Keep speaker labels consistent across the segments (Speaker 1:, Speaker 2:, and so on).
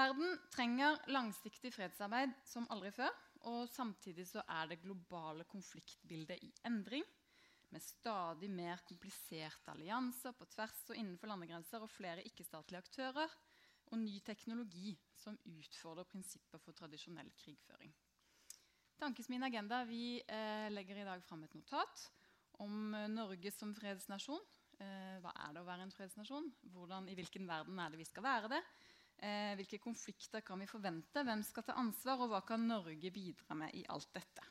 Speaker 1: Verden trenger langsiktig fredsarbeid som aldri før. Og samtidig så er det globale konfliktbildet i endring. Med stadig mer kompliserte allianser på tvers og innenfor landegrenser og flere ikke-statlige aktører. Og ny teknologi som utfordrer prinsipper for tradisjonell krigføring. Tankesmien Agenda vi eh, legger i dag fram et notat om eh, Norge som fredsnasjon. Eh, hva er det å være en fredsnasjon? Hvordan, I hvilken verden er det vi skal være det? Eh, hvilke konflikter kan vi forvente? Hvem skal ta ansvar? Og hva kan Norge bidra med i alt dette?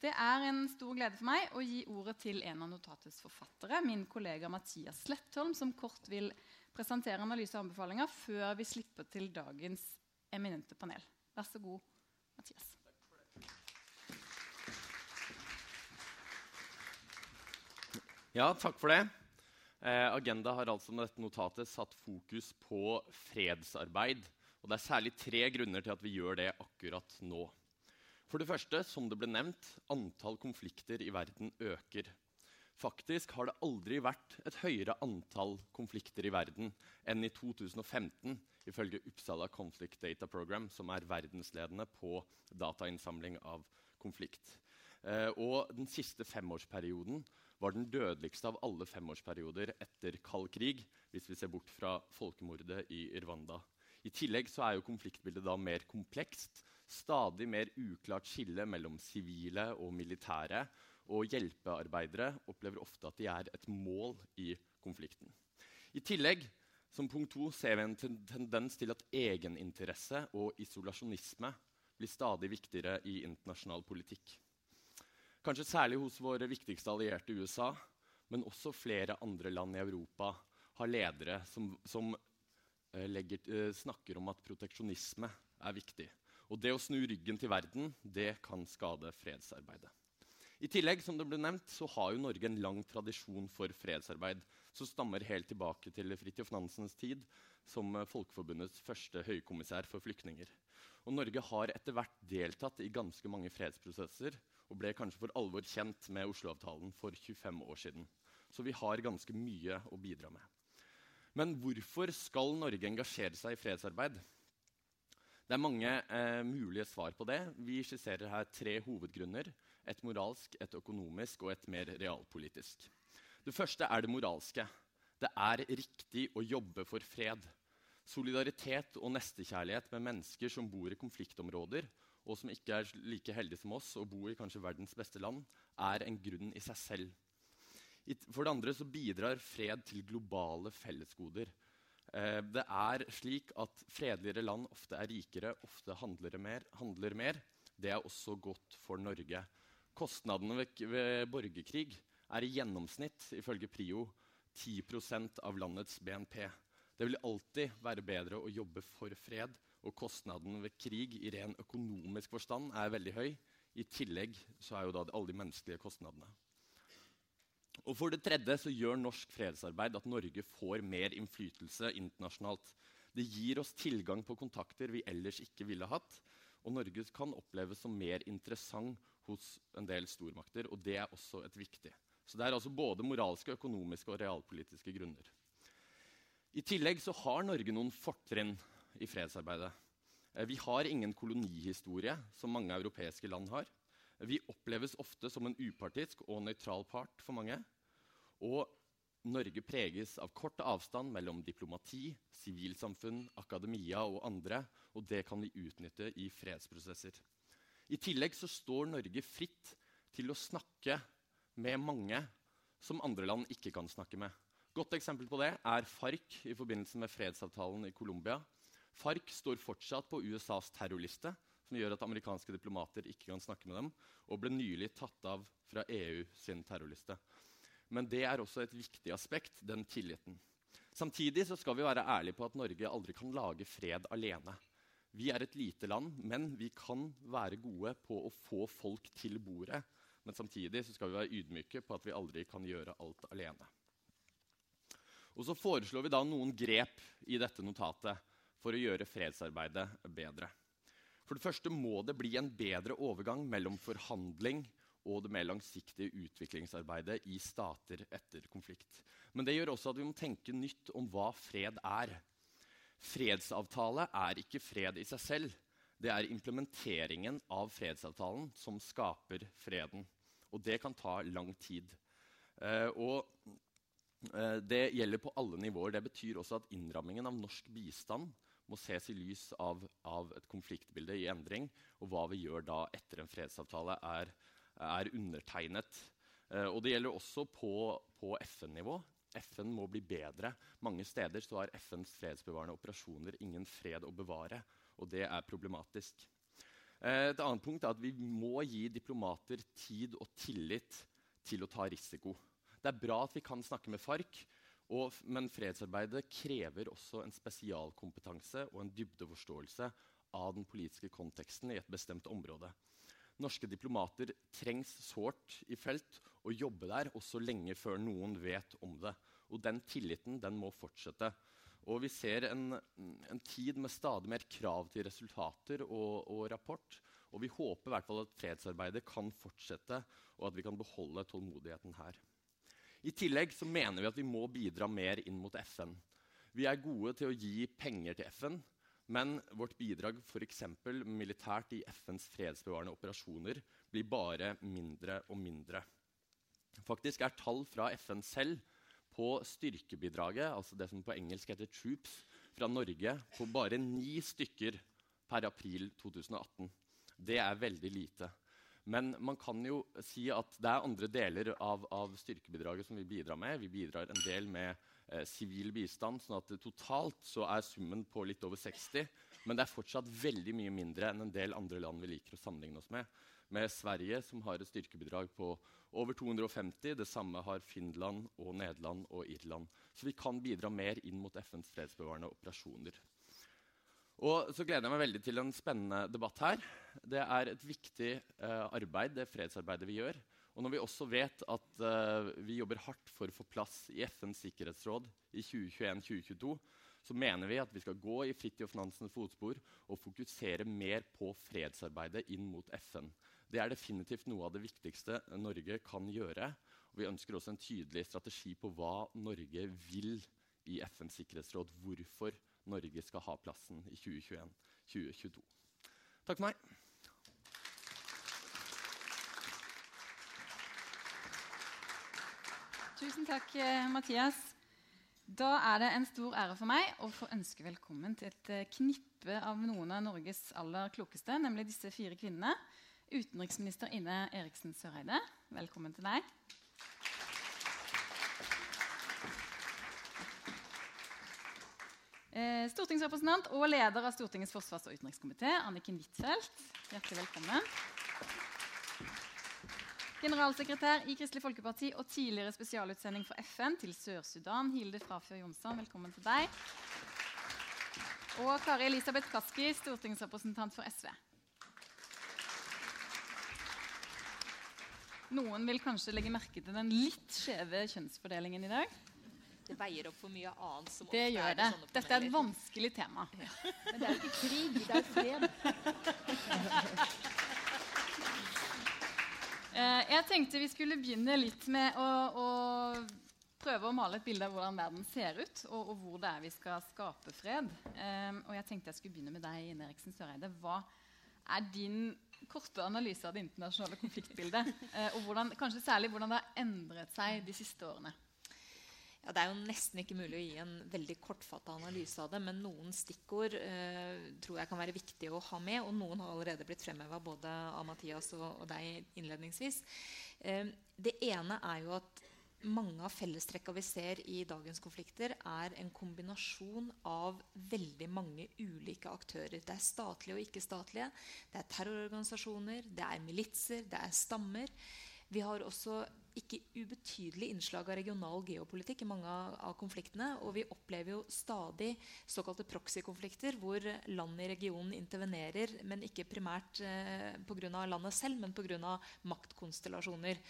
Speaker 1: Det er en stor glede for meg å gi ordet til en av notatets forfattere, min kollega Mathias Slettholm, som kort vil presentere analyse og anbefalinger før vi slipper til dagens eminente panel. Vær så god, Mathias.
Speaker 2: Ja, takk for det. Eh, Agenda har altså med dette notatet satt fokus på fredsarbeid. Og det er særlig tre grunner til at vi gjør det akkurat nå. For det første, som det ble nevnt, antall konflikter i verden øker. Faktisk har det aldri vært et høyere antall konflikter i verden enn i 2015, ifølge Uppsala Conflict Data Program, som er verdensledende på datainnsamling av konflikt. Eh, og den siste femårsperioden var den dødeligste av alle femårsperioder etter kald krig, hvis vi ser bort fra folkemordet i Rwanda. I tillegg er konfliktbildet mer komplekst. Stadig mer uklart skille mellom sivile og militære. Og hjelpearbeidere opplever ofte at de er et mål i konflikten. I tillegg som punkt to, ser vi en tendens til at egeninteresse og isolasjonisme blir stadig viktigere i internasjonal politikk. Kanskje særlig hos våre viktigste allierte USA, men også flere andre land i Europa har ledere som, som eh, legger, eh, snakker om at proteksjonisme er viktig. Og det å snu ryggen til verden det kan skade fredsarbeidet. I tillegg som det ble nevnt, så har jo Norge en lang tradisjon for fredsarbeid som stammer helt tilbake til Fridtjof Nansens tid som eh, Folkeforbundets første høykommissær for flyktninger. Og Norge har etter hvert deltatt i ganske mange fredsprosesser og ble kanskje for alvor kjent med Oslo-avtalen for 25 år siden. Så vi har ganske mye å bidra med. Men hvorfor skal Norge engasjere seg i fredsarbeid? Det er mange eh, mulige svar på det. Vi skisserer her tre hovedgrunner. Et moralsk, et økonomisk og et mer realpolitisk. Det første er det moralske. Det er riktig å jobbe for fred. Solidaritet og nestekjærlighet med mennesker som bor i konfliktområder, og som ikke er like heldige som oss og bor i kanskje verdens beste land, er en grunn i seg selv. For det andre så bidrar fred til globale fellesgoder. Eh, det er slik at fredeligere land ofte er rikere, ofte handler mer. Handler mer. Det er også godt for Norge. Kostnadene ved, ved borgerkrig er i gjennomsnitt, ifølge Prio, 10% av landets BNP. Det vil alltid være bedre å jobbe for fred og kostnaden ved krig i ren økonomisk forstand er veldig høy. I tillegg så er jo da alle de menneskelige kostnadene. Og For det tredje så gjør norsk fredsarbeid at Norge får mer innflytelse internasjonalt. Det gir oss tilgang på kontakter vi ellers ikke ville hatt. Og Norge kan oppleves som mer interessant hos en del stormakter. Og det er også et viktig. Så det er altså både moralske, økonomiske og realpolitiske grunner. I tillegg så har Norge noen fortrinn i fredsarbeidet. Eh, vi har ingen kolonihistorie, som mange europeiske land har. Vi oppleves ofte som en upartisk og nøytral part for mange. Og Norge preges av kort avstand mellom diplomati, sivilsamfunn, akademia og andre, og det kan vi utnytte i fredsprosesser. I tillegg så står Norge fritt til å snakke med mange som andre land ikke kan snakke med. Godt eksempel på det er FARC i forbindelse med fredsavtalen i Colombia. FARC står fortsatt på USAs terrorliste, som gjør at amerikanske diplomater ikke kan snakke med dem, og ble nylig tatt av fra EU sin terrorliste. Men det er også et viktig aspekt, den tilliten. Samtidig skal vi være ærlige på at Norge aldri kan lage fred alene. Vi er et lite land, men vi kan være gode på å få folk til bordet. Men samtidig skal vi være ydmyke på at vi aldri kan gjøre alt alene. Og så foreslår vi da noen grep i dette notatet for å gjøre fredsarbeidet bedre. For det første må det bli en bedre overgang mellom forhandling og det mer langsiktige utviklingsarbeidet i stater etter konflikt. Men det gjør også at vi må tenke nytt om hva fred er. Fredsavtale er ikke fred i seg selv. Det er implementeringen av fredsavtalen som skaper freden. Og det kan ta lang tid. Eh, og eh, det gjelder på alle nivåer. Det betyr også at innrammingen av norsk bistand må ses i lys av, av, et konfliktbilde i endring. Og hva vi gjør da etter en fredsavtale, er, er undertegnet. Eh, og det gjelder også på, på FN-nivå. FN må bli bedre. Mange steder så har FNs fredsbevarende operasjoner ingen fred å bevare. Og det er problematisk. Eh, et annet punkt er at vi må gi diplomater tid og tillit til å ta risiko. Det er bra at vi kan snakke med FARC, og, men fredsarbeidet krever også en spesialkompetanse og en dybdeforståelse av den politiske konteksten i et bestemt område. Norske diplomater trengs sårt i felt og jobbe der også lenge før noen vet om det. Og den tilliten den må fortsette. Og vi ser en, en, tid med stadig mer krav til resultater og, og rapport. Og vi håper at fredsarbeidet kan fortsette, og at vi kan beholde tålmodigheten her. I tillegg så mener vi at vi må bidra mer inn mot FN. Vi er gode til å gi penger til FN, men vårt bidrag f.eks. militært i FNs fredsbevarende operasjoner blir bare mindre og mindre. Faktisk er tall fra FN selv på styrkebidraget, altså det som på engelsk heter 'troops', fra Norge på bare ni stykker per april 2018. Det er veldig lite. Men man kan jo si at det er andre deler av, av styrkebidraget som vi bidrar med. Vi bidrar en del med eh, sivil eh, bistand, sånn at totalt så er summen på litt over 60. Men det er fortsatt veldig mye mindre enn en del andre land vi liker å sammenligne oss med. Med Sverige, som har et styrkebidrag på over 250. Det samme har Finland, og Nederland og Irland. Så vi kan bidra mer inn mot FNs fredsbevarende operasjoner. Og så gleder jeg meg veldig til en spennende debatt her. Det er et viktig uh, arbeid, det fredsarbeidet vi gjør. Og når vi også vet at uh, vi jobber hardt for å få plass i FNs sikkerhetsråd i 2021-2022, så mener vi at vi skal gå i Fridtjof Nansens fotspor og fokusere mer på fredsarbeidet inn mot FN. Det er definitivt noe av det viktigste Norge kan gjøre. Og vi ønsker også en tydelig strategi på hva Norge vil i FNs sikkerhetsråd. Hvorfor Norge skal ha plassen i 2021-2022. Takk for meg.
Speaker 1: Tusen takk, eh, Mathias. Da er det en stor ære for meg å få ønske velkommen til et eh, knippe av noen av Norges aller klokeste, nemlig disse fire kvinnene. Utenriksminister Ine Eriksen Søreide, velkommen til deg. Eh, stortingsrepresentant og leder av Stortingets forsvars- og utenrikskomité, Anniken Huitfeldt. Hjertelig velkommen. Generalsekretær i Kristelig Folkeparti og tidligere spesialutsending for FN til Sør-Sudan, Hilde Frafjord Jonsson. Velkommen til deg. Og Kari Elisabeth Kaski, stortingsrepresentant for SV. Noen vil kanskje legge merke til den litt skjeve kjønnsfordelingen i dag
Speaker 3: det veier opp for mye annet. som
Speaker 1: det gjør det. Dette er et vanskelig tema.
Speaker 3: Ja. Men det er jo ikke krig, det er fred.
Speaker 1: Eh, jeg tenkte vi skulle begynne litt med å, å prøve å male et bilde av hvordan verden ser ut, og, og hvor det er vi skal skape fred. Um, og jeg tenkte jeg skulle begynne med deg, Ine Eriksen Søreide. Hva er din korte analyse av det internasjonale konfliktbildet? Uh, og hvordan, kanskje særlig hvordan det har endret seg de siste årene?
Speaker 3: Ja, det er jo nesten ikke mulig å gi en veldig kortfatta analyse av det, men noen stikkord eh, tror jeg kan være viktige å ha med. Og noen har allerede blitt fremheva både av Mathias og, og deg innledningsvis. Eh, det ene er jo at mange av fellestrekka vi ser i dagens konflikter, er en kombinasjon av veldig mange ulike aktører. Det er statlige og ikke-statlige. Det er terrororganisasjoner, det er militser, det er stammer. Vi har også ikke ubetydelig innslag av regional geopolitikk i mange av, konfliktene. Og vi opplever jo stadig såkalte proxy-konflikter, hvor land i regionen intervenerer, men ikke primært eh, pga. landet selv, men pga. maktkonstellasjoner.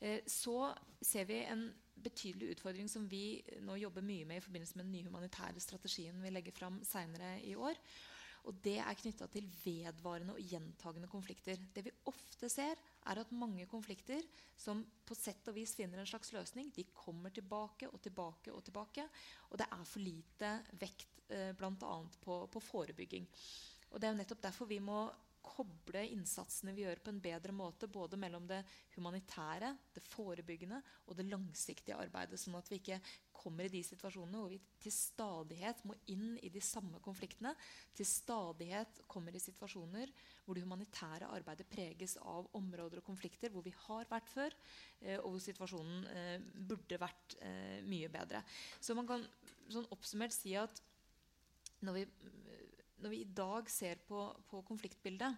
Speaker 3: Eh, så ser vi en betydelig utfordring som vi nå jobber mye med i forbindelse med den nye humanitære strategien vi legger fram senere i år. Og det er knytta til vedvarende og gjentagende konflikter. Det vi ofte ser, er at mange konflikter som på sett og vis finner en slags løsning, de kommer tilbake og tilbake og tilbake. Og det er for lite vekt eh, bl.a. På, på forebygging. Og det er jo nettopp derfor vi må koble innsatsene vi gjør, på en bedre måte. Både mellom det humanitære, det forebyggende og det langsiktige arbeidet. Sånn at vi ikke kommer i de situasjonene hvor vi til stadighet må inn i de samme konfliktene. Til stadighet kommer i situasjoner hvor det humanitære arbeidet preges av områder og konflikter hvor vi har vært før, eh, og hvor situasjonen eh, burde vært eh, mye bedre. Så man kan sånn oppsummert si at når vi når vi i dag ser på, på konfliktbildet,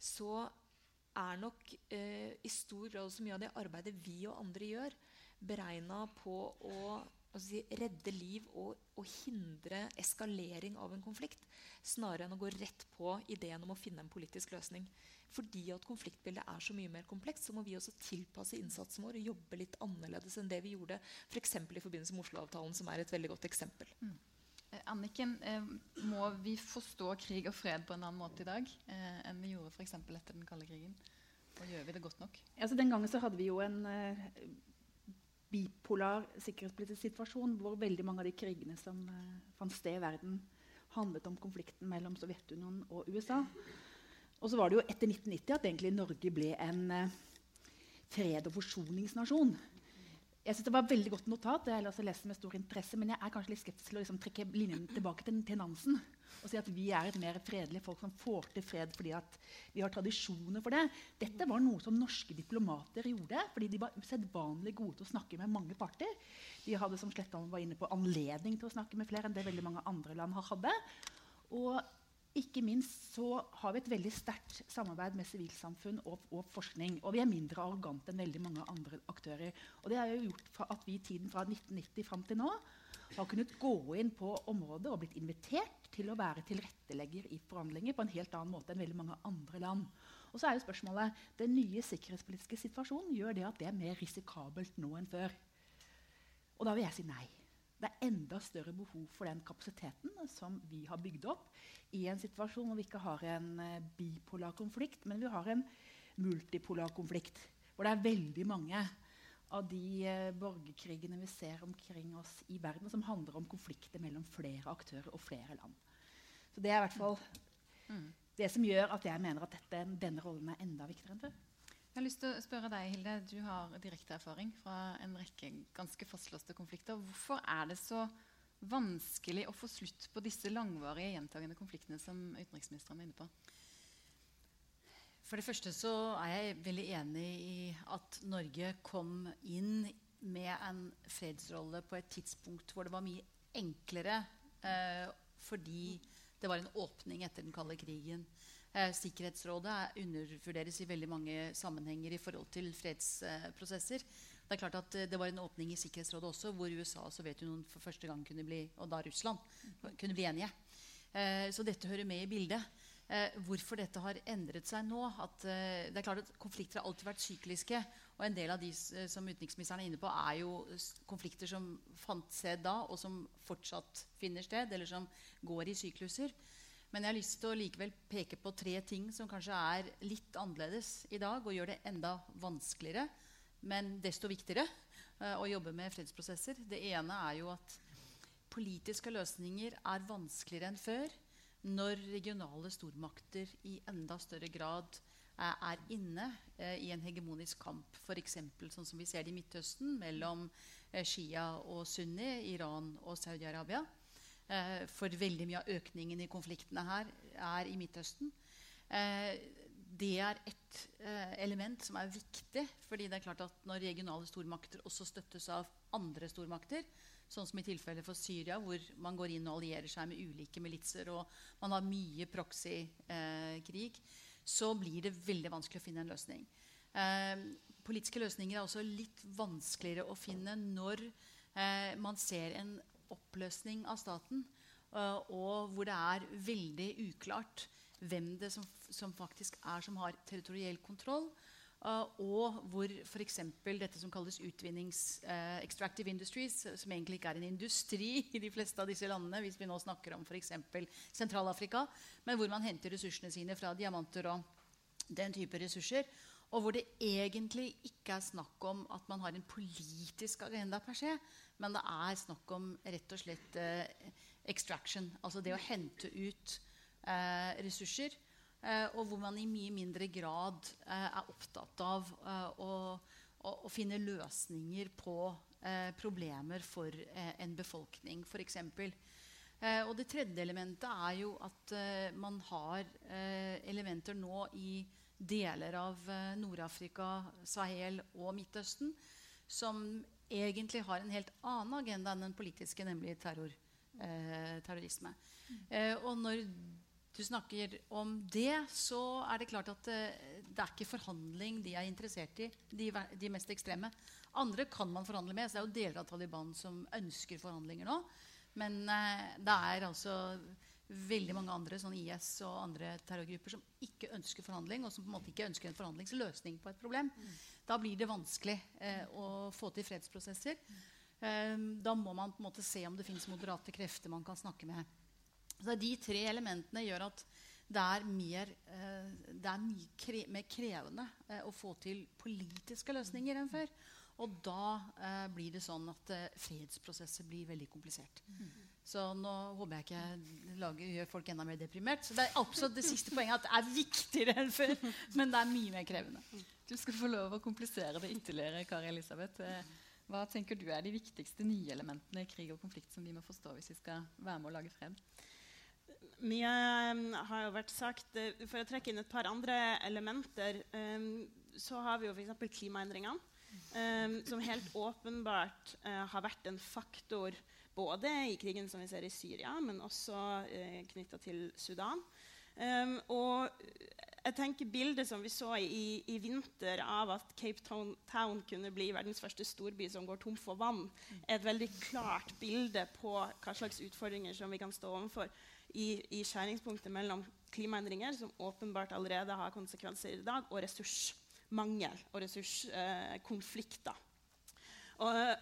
Speaker 3: så er nok eh, i stor grad så mye av det arbeidet vi og andre gjør, beregna på å si, redde liv og, og, hindre eskalering av en konflikt, snarere enn å gå rett på ideen om å finne en politisk løsning. Fordi at konfliktbildet er så mye mer komplekst, så må vi også tilpasse innsatsen vår og jobbe litt annerledes enn det vi gjorde f.eks. For i forbindelse med Oslo-avtalen, som er et veldig godt eksempel. Mm.
Speaker 4: Eh, Anniken, eh, må vi forstå krig og fred på en annen måte i dag eh, enn vi gjorde f.eks. etter den kalde krigen? Og gjør vi det godt nok?
Speaker 5: Altså, den gangen så hadde vi jo en bipolar sikkerhetspolitisk situasjon hvor veldig mange av de krigene som fant sted i verden, handlet om konflikten mellom Sovjetunionen og USA. Og så var det jo etter 1990 at egentlig Norge ble en fred- og forsoningsnasjon. Jeg synes Det var veldig godt notat. Jeg har lest med stor interesse, Men jeg er kanskje litt skeptisk til å liksom trekke linjen tilbake til, til Nansen. Og si at vi er et mer fredelig folk som får til fred fordi vi har tradisjoner for det. Dette var noe som norske diplomater gjorde fordi de var usedvanlig gode til å snakke med mange parter. De hadde som Slettan var inne på, anledning til å snakke med flere enn det veldig mange andre land hadde. Og ikke minst så har vi et veldig sterkt samarbeid med sivilsamfunn og, og, forskning. Og vi er mindre arrogante enn veldig mange andre aktører. Og det har jo gjort at vi i tiden fra 1990 fram til nå har kunnet gå inn på området og blitt invitert til å være tilrettelegger i forhandlinger på en helt annen måte enn veldig mange andre land. Og så er jo spørsmålet, Den nye sikkerhetspolitiske situasjonen gjør det at det er mer risikabelt nå enn før. Og da vil jeg si nei. Det er enda større behov for den kapasiteten som vi har bygd opp i en situasjon hvor vi ikke har en uh, bipolar konflikt, men vi har en multipolar konflikt. Hvor det er veldig mange av de uh, borgerkrigene vi ser omkring oss i verden, som handler om konflikter mellom flere aktører og flere land. Så det er i hvert fall mm. det som gjør at jeg mener at dette, denne rollen er enda viktigere enn før.
Speaker 4: Jeg har lyst til å spørre deg, Hilde. Du har direkte erfaring fra en rekke ganske fastlåste konflikter. Hvorfor er det så vanskelig å få slutt på disse langvarige, gjentagende konfliktene som utenriksministeren er inne på?
Speaker 6: For det første så er jeg veldig enig i at Norge kom inn med en fredsrolle på et tidspunkt hvor det var mye enklere eh, fordi det var en åpning etter den kalde krigen. Eh, Sikkerhetsrådet undervurderes i veldig mange sammenhenger i forhold til fredsprosesser. Det er klart at eh, det var en åpning i Sikkerhetsrådet også, hvor USA og Sovjetunionen for første gang kunne bli, og da Russland kunne bli enige. Eh, så dette hører med i bildet. hvorfor dette har endret seg nå at, det er klart at Konflikter har alltid vært sykliske. Og en del av de som utenriksministeren er inne på, er jo konflikter som fant sted da, og som fortsatt finner sted, eller som går i sykluser. Men jeg har lyst til å likevel peke på tre ting som kanskje er litt annerledes i dag, og gjør det enda vanskeligere, men desto viktigere uh, å jobbe med fredsprosesser. Det ene er jo at politiske løsninger er vanskeligere enn før når regionale stormakter i enda større grad uh, er inne uh, i en hegemonisk kamp. F.eks. sånn som vi ser det i Midtøsten mellom Shia og Sunni, Iran og Saudi-Arabia. Eh, for veldig mye av økningen i konfliktene her er i Midtøsten. Eh, det er et eh, element som er viktig. fordi det er klart at Når regionale stormakter også støttes av andre stormakter, sånn som i tilfellet for Syria, hvor man går inn og allierer seg med ulike militser, og man har mye proxy-krig, eh, så blir det veldig vanskelig å finne en løsning. Eh, politiske løsninger er også litt vanskeligere å finne når eh, man ser en oppløsning av staten, eh, og hvor det er veldig uklart hvem det som, som faktisk er som har territoriell kontroll. Uh, og hvor f.eks. dette som kalles utvinnings uh, extractive industries, som egentlig ikke er en industri i de fleste av disse landene, hvis vi nå snakker om f.eks. Sentral-Afrika, men hvor man henter ressursene sine fra diamanter og den type ressurser. Og hvor det egentlig ikke er snakk om at man har en politisk agenda per se, men det er snakk om rett og slett eh, extraction. Altså det å hente ut ressurser Eh, og hvor man i mye mindre grad eh, er opptatt av eh, å, å, å, finne løsninger på problemer for en befolkning, f.eks. Eh, og det tredje elementet er jo at eh, man har eh, elementer nå i deler av Nord-Afrika, Sahel og Midtøsten som egentlig har en helt annen agenda enn den politiske, nemlig terror, terrorisme. Eh, og når du snakker om det, så er det klart at eh, det er ikke forhandling de er interessert i, de, de, mest ekstreme. Andre kan man forhandle med. så Det er jo deler av Taliban som ønsker forhandlinger nå. Men uh, det er altså veldig mange andre, sånn IS og andre terrorgrupper, som ikke ønsker forhandling, og som på en måte ikke ønsker en forhandlingsløsning på et problem. Mm. Da blir det vanskelig eh, å få til fredsprosesser. da må man på en måte se om det fins moderate krefter man kan snakke med. Så de tre elementene gjør at det er, mer, eh, det er mye kre mer krevende eh, å få til politiske løsninger enn før. Og da eh, blir det sånn at eh, fredsprosesser blir veldig komplisert. Mm. Så nå håper jeg ikke lager, gjør folk enda mer deprimert. Så det er absolutt det siste poenget at det er viktigere enn før. Men det er mye mer krevende.
Speaker 1: Du skal få lov å komplisere det ytterligere, Kari Elisabeth. Eh, hva tenker du er de viktigste nye elementene i krig og konflikt som vi må forstå hvis vi skal være med å lage fred?
Speaker 7: Mye um, har jo vært sagt. Eh, for å trekke inn et par andre elementer, um, så har vi jo f.eks. klimaendringene. Um, som helt åpenbart uh, har vært en faktor både i krigen som vi ser i Syria, men også eh, knytta til Sudan. Um, og jeg tenker Bildet som vi så i, i, vinter av at Cape Town, Town, kunne bli verdens første storby som går tom for vann, er et veldig klart bilde på hva slags utfordringer som vi kan stå overfor i, i skjæringspunktet mellom klimaendringer, som åpenbart allerede har konsekvenser i dag, og ressursmangel og ressurskonflikter. Eh,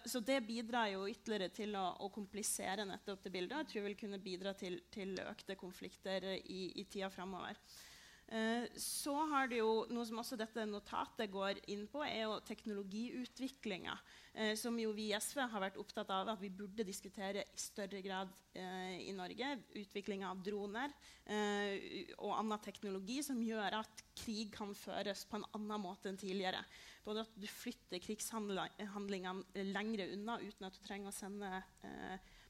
Speaker 7: så det bidrar jo ytterligere til å, å, komplisere nettopp det bildet. Jeg tror vil kunne bidra til, til økte konflikter i, i tida framover. Eh, så har det jo noe som også dette notatet går inn på, er jo teknologiutviklinga. Eh, som jo vi i SV har vært opptatt av at vi burde diskutere i større grad eh, i Norge. Utviklinga av droner og annen teknologi som gjør at krig kan føres på en annen måte enn tidligere. Både at du flytter krigshandlingene lengre unna uten at du trenger å sende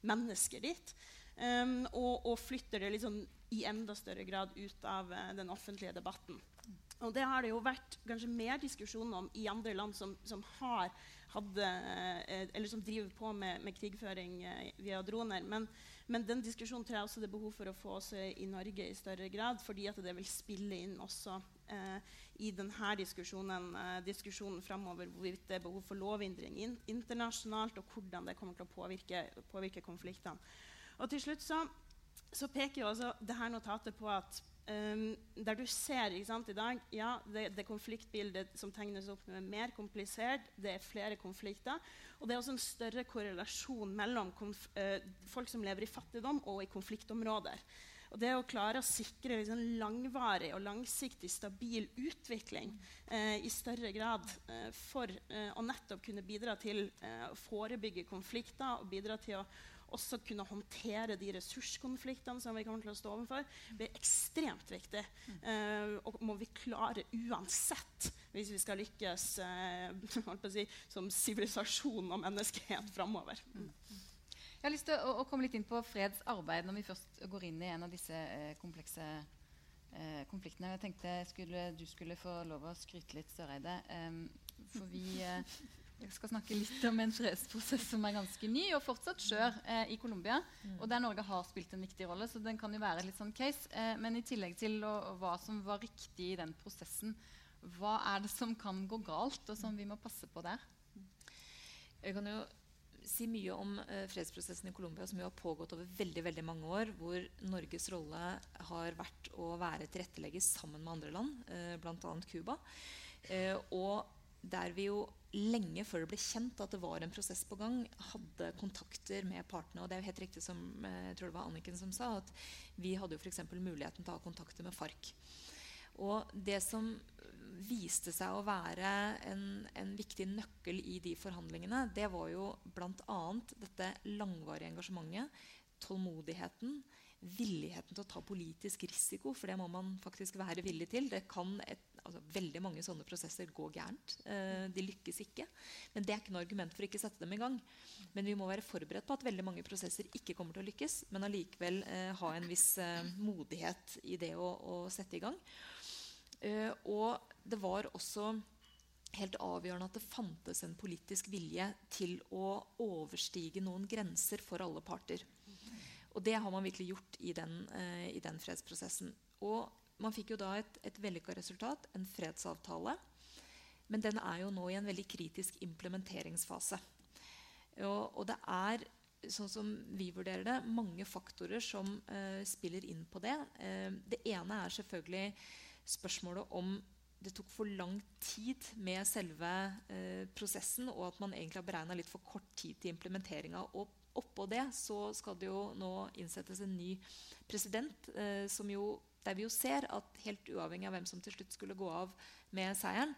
Speaker 7: mennesker dit. Um, og, og, flytter det liksom i enda større grad ut av eh, den offentlige debatten. Og det har det jo vært kanskje mer diskusjon om i andre land som, som har hadde, uh, eller som driver på med, med krigføring uh, via droner. Men, men, den diskusjonen tror jeg også det er behov for å få også i Norge i større grad, fordi at det vil spille inn også i denne diskusjonen, diskusjonen framover hvorvidt det er behov for lovendring in internasjonalt, og hvordan det kommer til å påvirke, påvirke konfliktene. Og til slutt så, så peker jo også det her notatet på at um, der du ser sant, i dag ja, det, det, konfliktbildet som tegnes opp, er mer komplisert. Det er flere konflikter. Og det er også en større korrelasjon mellom uh, folk som lever i fattigdom, og i konfliktområder. Og det å klare å sikre liksom, langvarig og langsiktig stabil utvikling eh, i større grad eh, for eh, å nettopp kunne bidra til eh, å forebygge konflikter og bidra til å, også kunne håndtere de ressurskonfliktene som vi kommer til å stå overfor, blir ekstremt viktig. Eh, og må vi klare uansett hvis vi skal lykkes uh, si, som sivilisasjon og menneskehet framover. Mm.
Speaker 1: Jeg har lyst til å, å, komme litt inn på freds arbeid når vi først går inn i en av disse eh, komplekse eh, konfliktene. Jeg tenkte skulle, du skulle få lov å skryte litt, Søreide. Um, for vi eh, skal snakke litt om en fredsprosess som er ganske ny og fortsatt skjør eh, i Colombia. Og der Norge har spilt en viktig rolle, så den kan jo være litt sånn case. Eh, men i tillegg til å, hva som var riktig i den prosessen, hva er det som kan gå galt, og som vi må passe på der?
Speaker 3: Jeg kan jo si mye om eh, fredsprosessen i Colombia, som jo har pågått over veldig veldig mange år. Hvor Norges rolle har vært å være tilrettelegger sammen med andre land, eh, bl.a. Cuba. Eh, og der vi jo lenge før det ble kjent at det var en prosess på gang, hadde kontakter med partene. Og det er jo helt riktig som eh, jeg tror det var Anniken som sa, at vi hadde jo f.eks. muligheten til å ha kontakter med FARC. Og det som viste seg å være en, en, viktig nøkkel i de forhandlingene, det var jo bl.a. dette langvarige engasjementet, tålmodigheten, villigheten til å ta politisk risiko, for det må man faktisk være villig til. Det kan et, altså, veldig mange sånne prosesser gå gærent. Eh, de lykkes ikke. Men det er ikke noe argument for å ikke sette dem i gang. Men vi må være forberedt på at veldig mange prosesser ikke kommer til å lykkes, men allikevel eh, ha en viss eh, modighet i det å, å sette i gang. Uh, og det var også helt avgjørende at det fantes en politisk vilje til å overstige noen grenser for alle parter. Og det har man virkelig gjort i den, uh, i den fredsprosessen. Og man fikk jo da et, et vellykka resultat, en fredsavtale. Men den er jo nå i en veldig kritisk implementeringsfase. Og, og det er sånn som vi vurderer det, mange faktorer som uh, spiller inn på det. det ene er selvfølgelig spørsmålet om det tok for lang tid med selve eh, prosessen, og at man egentlig har beregna litt for kort tid til implementeringa. Oppå det så skal det jo nå innsettes en ny president, eh, som jo, der vi jo ser at helt uavhengig av hvem som til slutt skulle gå av med seieren,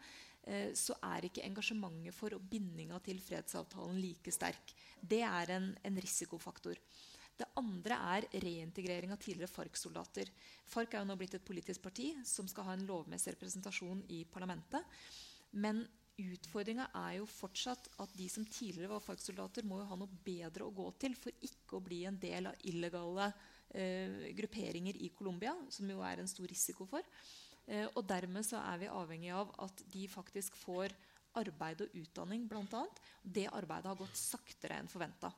Speaker 3: eh, så er ikke engasjementet for og bindinga til fredsavtalen like sterk. Det er en, en risikofaktor. Det andre er reintegrering av tidligere FARC-soldater. FARC er jo nå blitt et politisk parti som skal ha en lovmessig representasjon i parlamentet. Men utfordringa er jo fortsatt at de som tidligere var FARC-soldater, må jo ha noe bedre å gå til for ikke å bli en del av illegale eh, grupperinger i Colombia, som jo er en stor risiko for. Eh, og dermed så er vi avhengig av at de faktisk får arbeid og utdanning, bl.a. Det arbeidet har gått saktere enn forventa.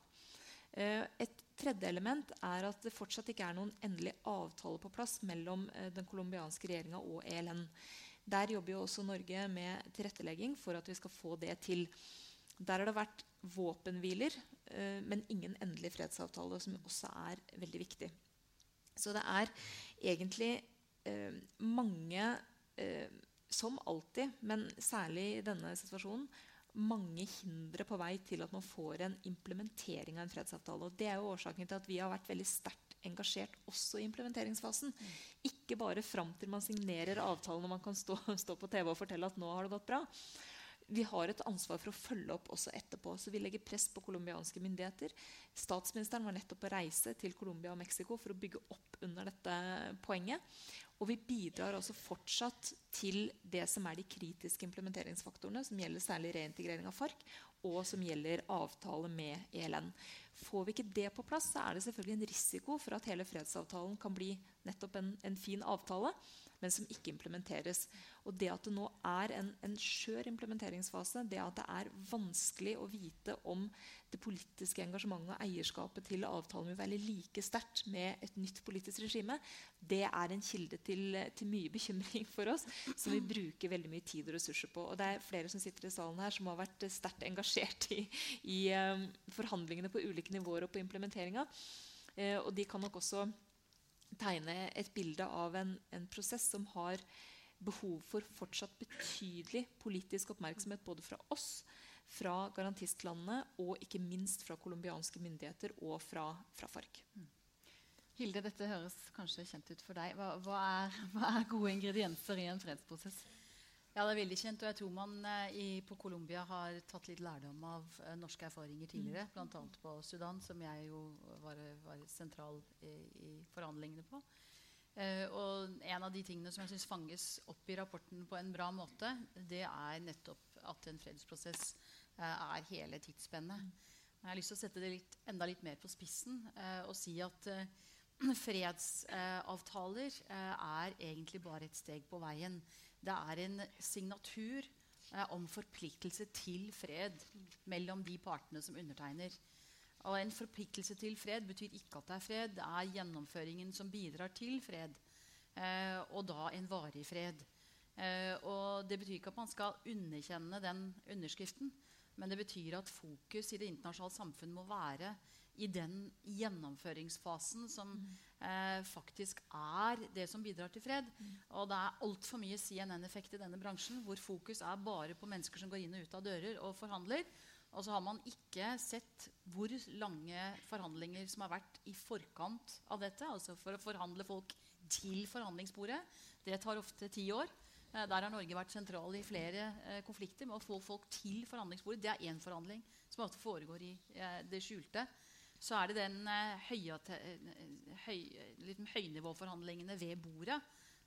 Speaker 3: Eh, et tredje element er at det fortsatt ikke er noen endelig avtale på plass mellom eh, den colombianske regjeringa og ELN. Der jobber jo også Norge med tilrettelegging for at vi skal få det til. Der har det vært våpenhviler, eh, men ingen endelig fredsavtale, som også er veldig viktig. Så det er egentlig mange, som alltid, men særlig i denne situasjonen, mange hindre på vei til at man får en implementering av en fredsavtale. Og det er jo årsaken til at vi har vært veldig sterkt engasjert også i implementeringsfasen. Ikke bare fram til man signerer avtalen og man kan stå, stå, på TV og fortelle at nå har det gått bra. Vi har et ansvar for å følge opp også etterpå. Så vi legger press på colombianske myndigheter. Statsministeren var nettopp på reise til Colombia og Mexico for å bygge opp under dette poenget. Og vi bidrar altså fortsatt til det som er de kritiske implementeringsfaktorene, som gjelder særlig reintegrering av FARC, og som gjelder avtale med ELN. Får vi ikke det på plass, så er det selvfølgelig en risiko for at hele fredsavtalen kan bli nettopp en, en fin avtale men som ikke implementeres. Og Det at det nå er en, en skjør implementeringsfase, det at det er vanskelig å vite om det politiske engasjementet og eierskapet til avtalen vil være like sterkt med et nytt politisk regime, det er en kilde til, til, mye bekymring for oss, som vi bruker veldig mye tid og ressurser på. Og det er flere som sitter i salen her som har vært sterkt engasjert i, i um, forhandlingene på ulike nivåer og på implementeringa. Uh, og de kan nok også tegne et bilde av en, en, prosess som har behov for fortsatt betydelig politisk oppmerksomhet både fra oss, fra garantistlandene og ikke minst fra colombianske myndigheter og fra, fra FARC. Mm.
Speaker 1: Hilde, dette høres kanskje kjent ut for deg. Hva, hva, er, hva er gode ingredienser i en fredsprosess?
Speaker 6: Ja, det er veldig kjent. Og jeg tror man eh, i, på Colombia har tatt litt lærdom av uh, norske erfaringer tidligere. Mm. Bl.a. på Sudan, som jeg jo var, var sentral i, i, forhandlingene på. Uh, og en av de tingene som jeg syns fanges opp i rapporten på en bra måte, det er nettopp at en fredsprosess uh, er hele tidsspennet. Jeg har lyst til å sette det litt, enda litt mer på spissen og si at fredsavtaler eh, er egentlig bare et steg på veien. Det er en signatur eh, om forpliktelse til fred mellom de partene som undertegner. Og en forpliktelse til fred betyr ikke at det er fred. Det er gjennomføringen som bidrar til fred. Eh, og da en varig fred. Og det betyr ikke at man skal underkjenne den underskriften. Men det betyr at fokus i det internasjonale samfunn må være i den gjennomføringsfasen som eh, faktisk er det som bidrar til fred. Og det er altfor mye CNN-effekt i denne bransjen, hvor fokus er bare på mennesker som går inn og ut av dører og forhandler. Og så har man ikke sett hvor lange forhandlinger som har vært i forkant av dette. Altså for å forhandle folk til forhandlingsbordet. Det tar ofte ti år. Eh, der har Norge vært sentral i flere eh, konflikter med å få folk til forhandlingsbordet. Det er én forhandling som ofte foregår i eh, det skjulte så er det den eh, høye, høy, høynivåforhandlingene ved bordet.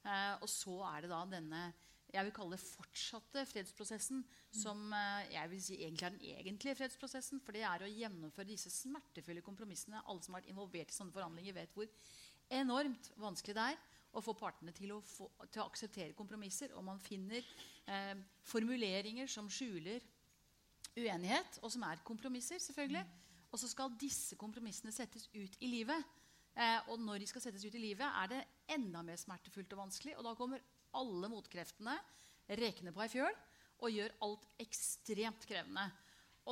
Speaker 6: Eh, og så er det da denne jeg vil kalle det fortsatte fredsprosessen, som eh, jeg vil si egentlig er den egentlige fredsprosessen. For det er å gjennomføre disse smertefulle kompromissene. Alle som har vært involvert i sånne forhandlinger, vet hvor enormt vanskelig det er å få partene til å, få, til å akseptere kompromisser. Og man finner eh, formuleringer som skjuler uenighet, og som er kompromisser, selvfølgelig. Og så skal disse kompromissene settes ut i livet. Eh, og når de skal settes ut i livet, er det enda mer smertefullt og vanskelig. Og da kommer alle motkreftene rekende på ei fjøl og gjør alt ekstremt krevende.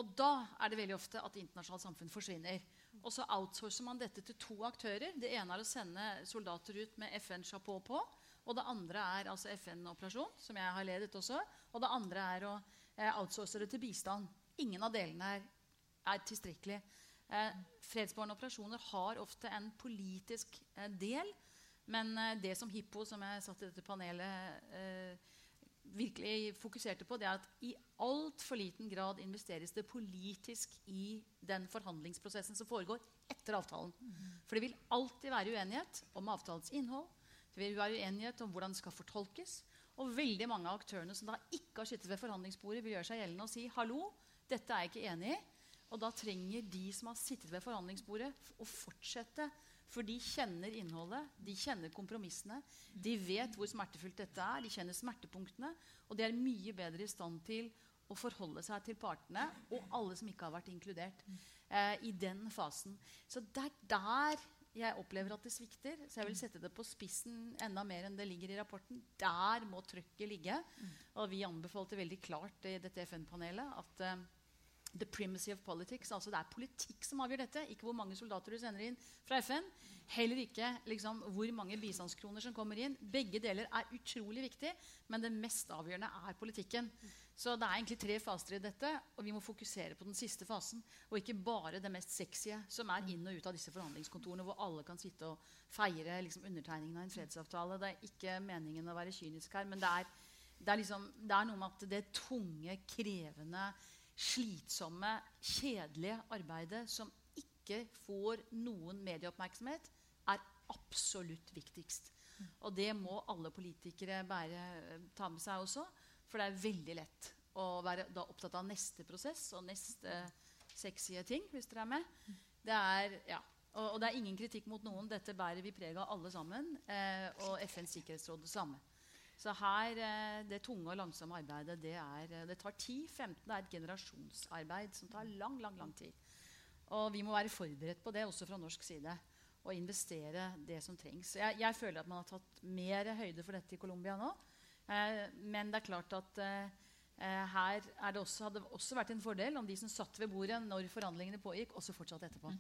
Speaker 6: Og da er det veldig ofte at internasjonalt samfunn forsvinner. Og så outsourcer man dette til to aktører. Det ene er å sende soldater ut med FN-sjapå på. Og det andre er altså FN-operasjon, som jeg har ledet også. Og det andre er å eh, outsource det til bistand. Ingen av delene er er tilstrekkelig. Eh, fredsbevarende operasjoner har ofte en politisk eh, del. Men eh, det som Hippo, som jeg satt i dette panelet, eh, virkelig fokuserte på, det er at i altfor liten grad investeres det politisk i den forhandlingsprosessen som foregår etter avtalen. For det vil alltid være uenighet om avtalens innhold. Det vil være uenighet om hvordan det skal fortolkes. Og veldig mange av aktørene som da ikke har sittet ved forhandlingsbordet, vil gjøre seg gjeldende og si hallo, dette er jeg ikke enig i. Og da trenger de som har sittet ved forhandlingsbordet, å fortsette. For de kjenner innholdet, de kjenner kompromissene. De vet hvor smertefullt dette er, de kjenner smertepunktene. Og de er mye bedre i stand til å forholde seg til partene og alle som ikke har vært inkludert eh, i den fasen. Så det er der jeg opplever at det svikter. Så jeg vil sette det på spissen enda mer enn det ligger i rapporten. Der må trykket ligge. Og vi anbefalte veldig klart i dette FN-panelet at eh, the primacy of politics. altså Det er politikk som avgjør dette, ikke hvor mange soldater du sender inn fra FN. Heller ikke liksom, hvor mange bistandskroner som kommer inn. Begge deler er utrolig viktig, men det mest avgjørende er politikken. Så det er egentlig tre faser i dette, og vi må fokusere på den siste fasen. Og ikke bare det mest sexy, som er inn og ut av disse forhandlingskontorene, hvor alle kan sitte og feire liksom, undertegningen av en fredsavtale. Det er ikke meningen å være kynisk her, men det er, det er, liksom, det er noe med at det tunge, krevende slitsomme, kjedelige arbeidet som ikke får noen medieoppmerksomhet, er absolutt viktigst. Og det må alle politikere bære, ta med seg også. For det er veldig lett å være opptatt av neste prosess og neste sexy ting, hvis dere er med. Det er, ja, og, og, det er ingen kritikk mot noen. Dette bærer vi preg av alle sammen. Eh, og FNs sikkerhetsråd det samme. Så her, eh, det tunge og langsomme arbeidet det, er, eh, det tar 10-15 Det er et generasjonsarbeid som tar lang, lang, lang tid. Og vi må være forberedt på det også fra norsk side. Og investere det som trengs. Jeg, jeg føler at man har tatt mer høyde for dette i Colombia nå. Eh, men det er klart at eh, eh her det også, hadde det også vært en fordel om de som satt ved bordet når forhandlingene pågikk, også fortsatte etterpå.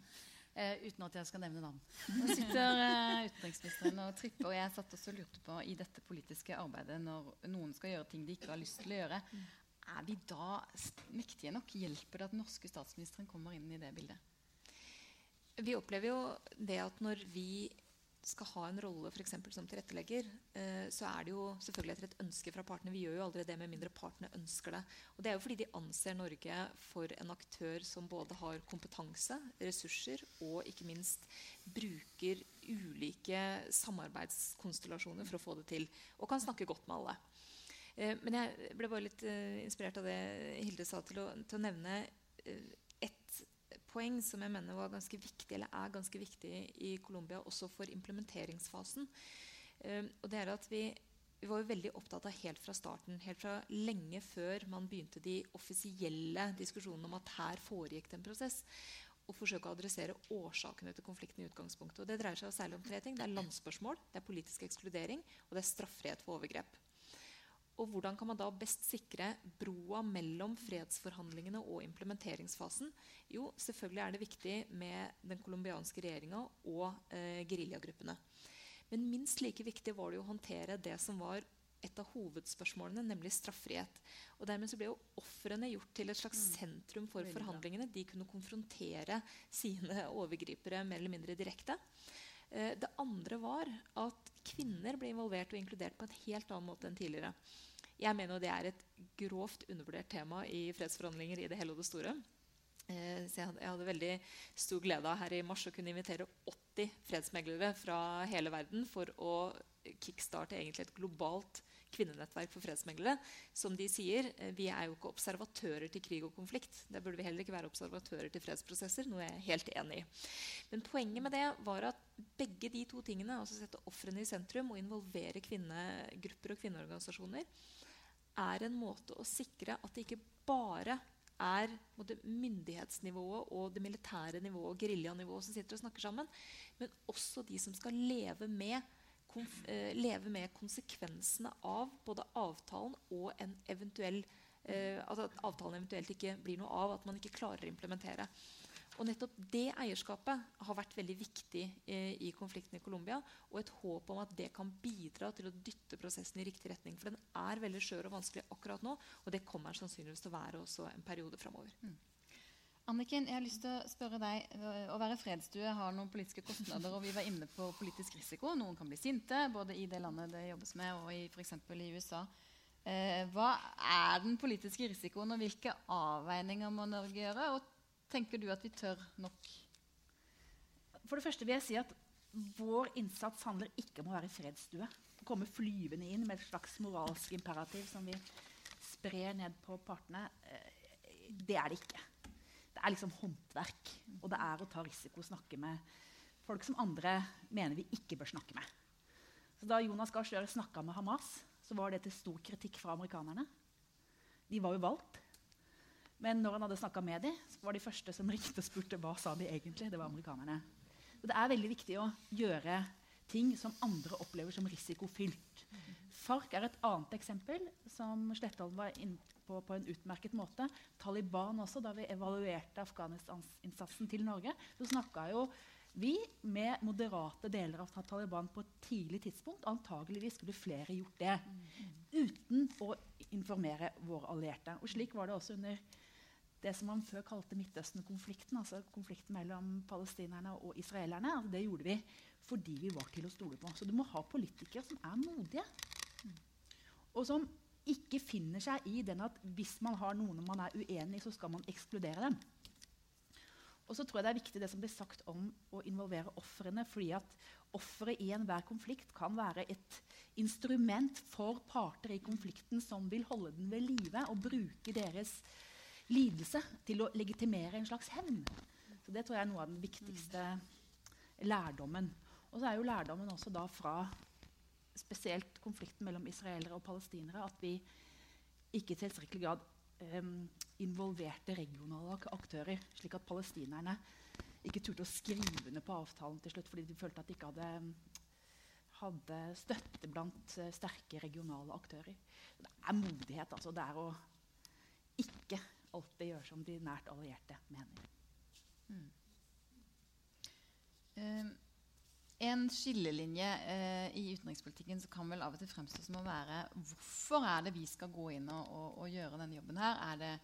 Speaker 6: Uh, uten at jeg skal nevne navn.
Speaker 1: Nå sitter eh, utenriksministeren og tripper. Og jeg satt også og lurte på i dette politiske arbeidet, når noen skal gjøre ting de ikke har lyst til å gjøre, er vi da mektige nok? Hjelper det at den norske statsministeren kommer inn i det bildet?
Speaker 3: Vi opplever jo det at når vi skal ha en rolle for som tilrettelegger, eh, så er det jo selvfølgelig etter et ønske fra partene. Vi gjør jo aldri det med mindre partene ønsker det. Og det er jo fordi de anser Norge for en aktør som både har kompetanse, ressurser og ikke minst bruker ulike samarbeidskonstellasjoner for å få det til. Og kan snakke godt med alle. Eh, men jeg ble bare litt eh, inspirert av det Hilde sa, til å, til å nevne et poeng som jeg mener var ganske viktig, eller er ganske viktig i Colombia, også for implementeringsfasen. Uh, og det er at vi, vi var jo veldig opptatt av helt fra starten, helt fra lenge før man begynte de offisielle diskusjonene om at her foregikk det en prosess, å forsøke å adressere årsakene til konflikten i utgangspunktet. Og det dreier seg særlig om tre ting. Det er landsspørsmål, det er politisk ekskludering og det er straffrihet for overgrep. Og hvordan kan man da best sikre broa mellom fredsforhandlingene og implementeringsfasen? Jo, selvfølgelig er det viktig med den colombianske regjeringa og eh, geriljagruppene. Men minst like viktig var det å håndtere det som var et av hovedspørsmålene, nemlig straffrihet. Og Dermed så ble jo ofrene gjort til et slags mm. sentrum for forhandlingene. De kunne konfrontere sine overgripere mer eller mindre direkte. Eh, det andre var at kvinner ble involvert og inkludert på en helt annen måte enn tidligere. Jeg mener det er et grovt undervurdert tema i fredsforhandlinger i det hele og det store. Eh, så jeg hadde, veldig stor glede av her i mars å kunne invitere 80 fredsmeglere fra hele verden for å kickstarte egentlig et globalt kvinnenettverk for fredsmeglere. Som de sier, eh, vi er jo ikke observatører til krig og konflikt. Det burde vi heller ikke være observatører til fredsprosesser. noe jeg er helt enig i. Men poenget med det var at begge de to tingene, altså sette ofrene i sentrum og involvere kvinnegrupper og kvinneorganisasjoner, er en måte å sikre at det ikke bare er både myndighetsnivået og det militære nivået og geriljanivået som sitter og snakker sammen, men også de som skal leve med, eh, leve med konsekvensene av både avtalen og en eventuell eh, altså at avtalen eventuelt ikke blir noe av, at man ikke klarer å implementere. Og nettopp det eierskapet har vært veldig viktig eh, i konflikten i Colombia. Og et håp om at det kan bidra til å dytte prosessen i riktig retning. For den er veldig skjør og vanskelig akkurat nå, og det kommer sannsynligvis til å være også en periode framover. Mm.
Speaker 1: Anniken, jeg har lyst til å spørre deg, eh, Å være fredsstue har noen politiske kostnader. og Vi var inne på politisk risiko. Noen kan bli sinte, både i det landet det jobbes med, og i f.eks. i USA. Eh, hva er den politiske risikoen, og hvilke avveininger må Norge gjøre? Og tenker du at vi tør nok?
Speaker 5: For det første vil jeg si at Vår innsats handler ikke om å være i fredsstue. Komme flyvende inn med et slags moralsk imperativ som vi sprer ned på partene. Eh, det er det ikke. Det er liksom håndverk. Og det er å ta risiko å snakke med folk som andre mener vi ikke bør snakke med. Så da Jonas Gahr Støre snakka med Hamas, så var det til stor kritikk fra amerikanerne. De var jo valgt. Men når han hadde snakka med dem, var de første som ringte og spurte hva sa de egentlig. Det var amerikanerne. Så det er veldig viktig å gjøre ting som andre opplever som risikofylt. FARC er et annet eksempel, som Slettholm var inne på på en utmerket måte. Taliban også, Da vi evaluerte Afghanistan-innsatsen til Norge, så snakka jo vi med moderate deler av Taliban på et tidlig tidspunkt. Antageligvis skulle flere gjort det. Uten å informere våre allierte. Og slik var det også under det som man før kalte Midtøsten-konflikten, altså konflikten mellom palestinerne og israelerne, altså det gjorde vi fordi vi var til å stole på. Så du må ha politikere som er modige. Og som ikke finner seg i den at hvis man har noen man er uenig i, så skal man ekskludere dem. Og så tror jeg det er viktig det som blir sagt om å involvere ofrene. fordi at offeret i enhver konflikt kan være et instrument for parter i konflikten som vil holde den ved live og bruke deres lidelse til å legitimere en slags hevn. Så Det tror jeg er noe av den viktigste lærdommen. Og så er jo lærdommen også da fra spesielt konflikten mellom israelere og palestinere at vi ikke i tilstrekkelig grad um, involverte regionale aktører, slik at palestinerne ikke turte å skrive under på avtalen til slutt fordi de følte at de ikke hadde, hadde støtte blant uh, sterke regionale aktører. Det er modighet. altså. Det er å ikke alltid gjøre som de nært allierte mener. Mm.
Speaker 1: Uh, en skillelinje uh, i utenrikspolitikken som kan vel av og til fremstå som å være hvorfor er det vi skal gå inn og, og, og gjøre denne jobben her? Er det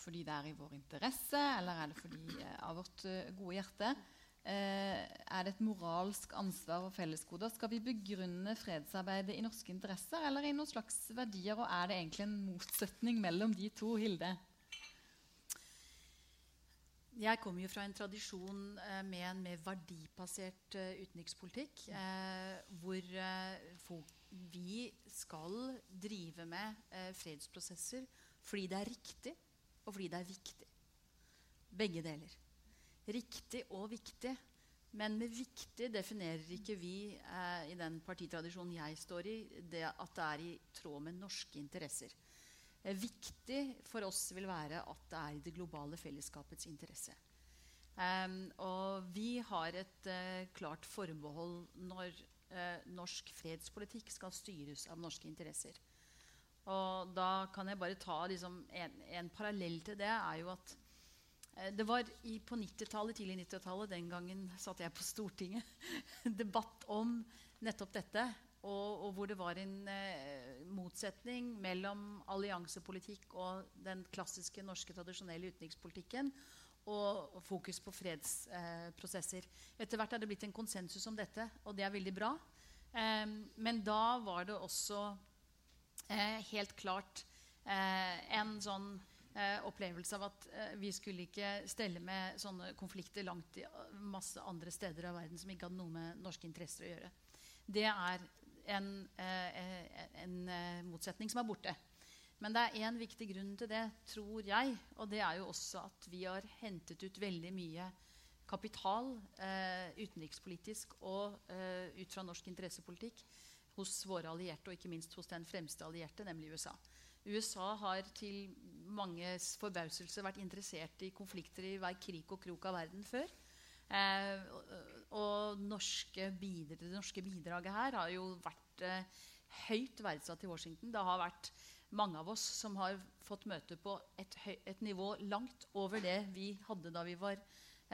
Speaker 1: fordi det er i vår interesse, eller er det fordi uh, av vårt gode hjerte? er det et moralsk ansvar og fellesgoder? Skal vi begrunne fredsarbeidet i norske interesser eller i noen slags verdier? Og er det egentlig en motsetning mellom de to, Hilde?
Speaker 6: Jeg kommer jo fra en tradisjon eh, med en mer verdibasert eh, utenrikspolitikk. Eh, hvor vi skal drive med fredsprosesser fordi det er riktig, og fordi det er viktig. Begge deler. riktig og viktig. Men med viktig definerer ikke vi i den partitradisjonen jeg står i, det at det er i tråd med norske interesser. Eh, viktig for oss vil være at det er i det globale fellesskapets interesse. Um, og vi har et uh, klart forbehold når uh, norsk fredspolitikk skal styres av norske interesser. Og da kan jeg bare ta liksom, en, en, parallell til det. er jo at uh, Det var i, på 90-tallet, tidlig 90-tallet, den gangen satt jeg på Stortinget, debatt om nettopp dette. Og, og hvor det var en motsetning mellom alliansepolitikk og den klassiske norske tradisjonelle utenrikspolitikken og fokus på fredsprosesser. Eh, Etter hvert er det blitt en konsensus om dette, og det er veldig bra. Eh, men da var det også eh, helt klart eh, en sånn eh, opplevelse av at eh, vi skulle ikke stelle med sånne konflikter langt i masse andre steder av verden som ikke hadde noe med norske interesser å gjøre. Det er en, en motsetning som er borte. Men det er én viktig grunn til det, tror jeg. Og det er jo også at vi har hentet ut veldig mye kapital eh, utenrikspolitisk og eh, ut fra norsk interessepolitikk hos våre allierte, og ikke minst hos den fremste allierte, nemlig USA. USA har til manges forbauselse vært interessert i konflikter i hver krik og krok av verden før. Eh, og norske bidra, det norske bidraget her har jo vært eh, høyt verdsatt i Washington. Det har vært mange av oss som har fått møte på et, et nivå langt over det vi hadde da vi var,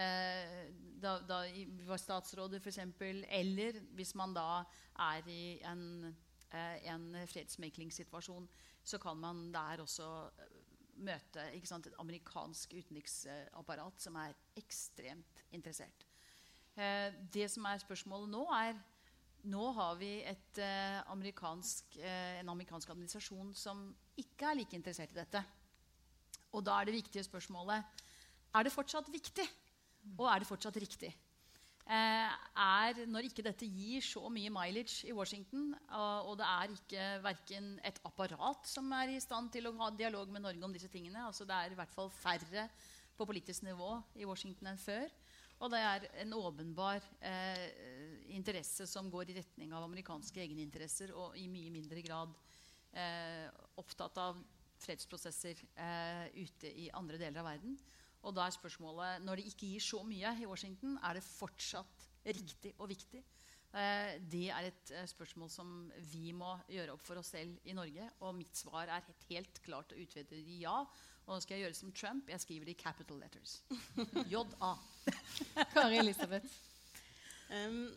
Speaker 6: eh, da, da vi var statsråder, f.eks. Eller hvis man da er i en, eh, en fredsmeklingssituasjon, så kan man der også eh, møte sant, et amerikansk utenriksapparat som er ekstremt interessert. Eh, det som er spørsmålet nå, er nå har vi et, eh, amerikansk, eh, en amerikansk administrasjon som ikke er like interessert i dette. Og da er det viktige spørsmålet er det fortsatt viktig, og er det fortsatt riktig. Eh, er, når ikke dette gir så mye mileage i Washington, og, det er ikke verken et apparat som er i stand til å ha dialog med Norge om disse tingene altså Det er i hvert fall færre på politisk nivå i Washington enn før. Og det er en åpenbar eh, interesse som går i retning av amerikanske egeninteresser, og i mye mindre grad eh, opptatt av fredsprosesser eh, ute i andre deler av verden. Og da er spørsmålet når det ikke gir så mye i Washington, er det fortsatt riktig og viktig? Eh, det er et eh, spørsmål som vi må gjøre opp for oss selv i Norge. Og mitt svar er helt, helt klart og utvetydig ja. Og nå skal jeg gjøre som Trump. Jeg skriver det i capital letters. JA.
Speaker 1: Kari Elisabeth.
Speaker 7: Um,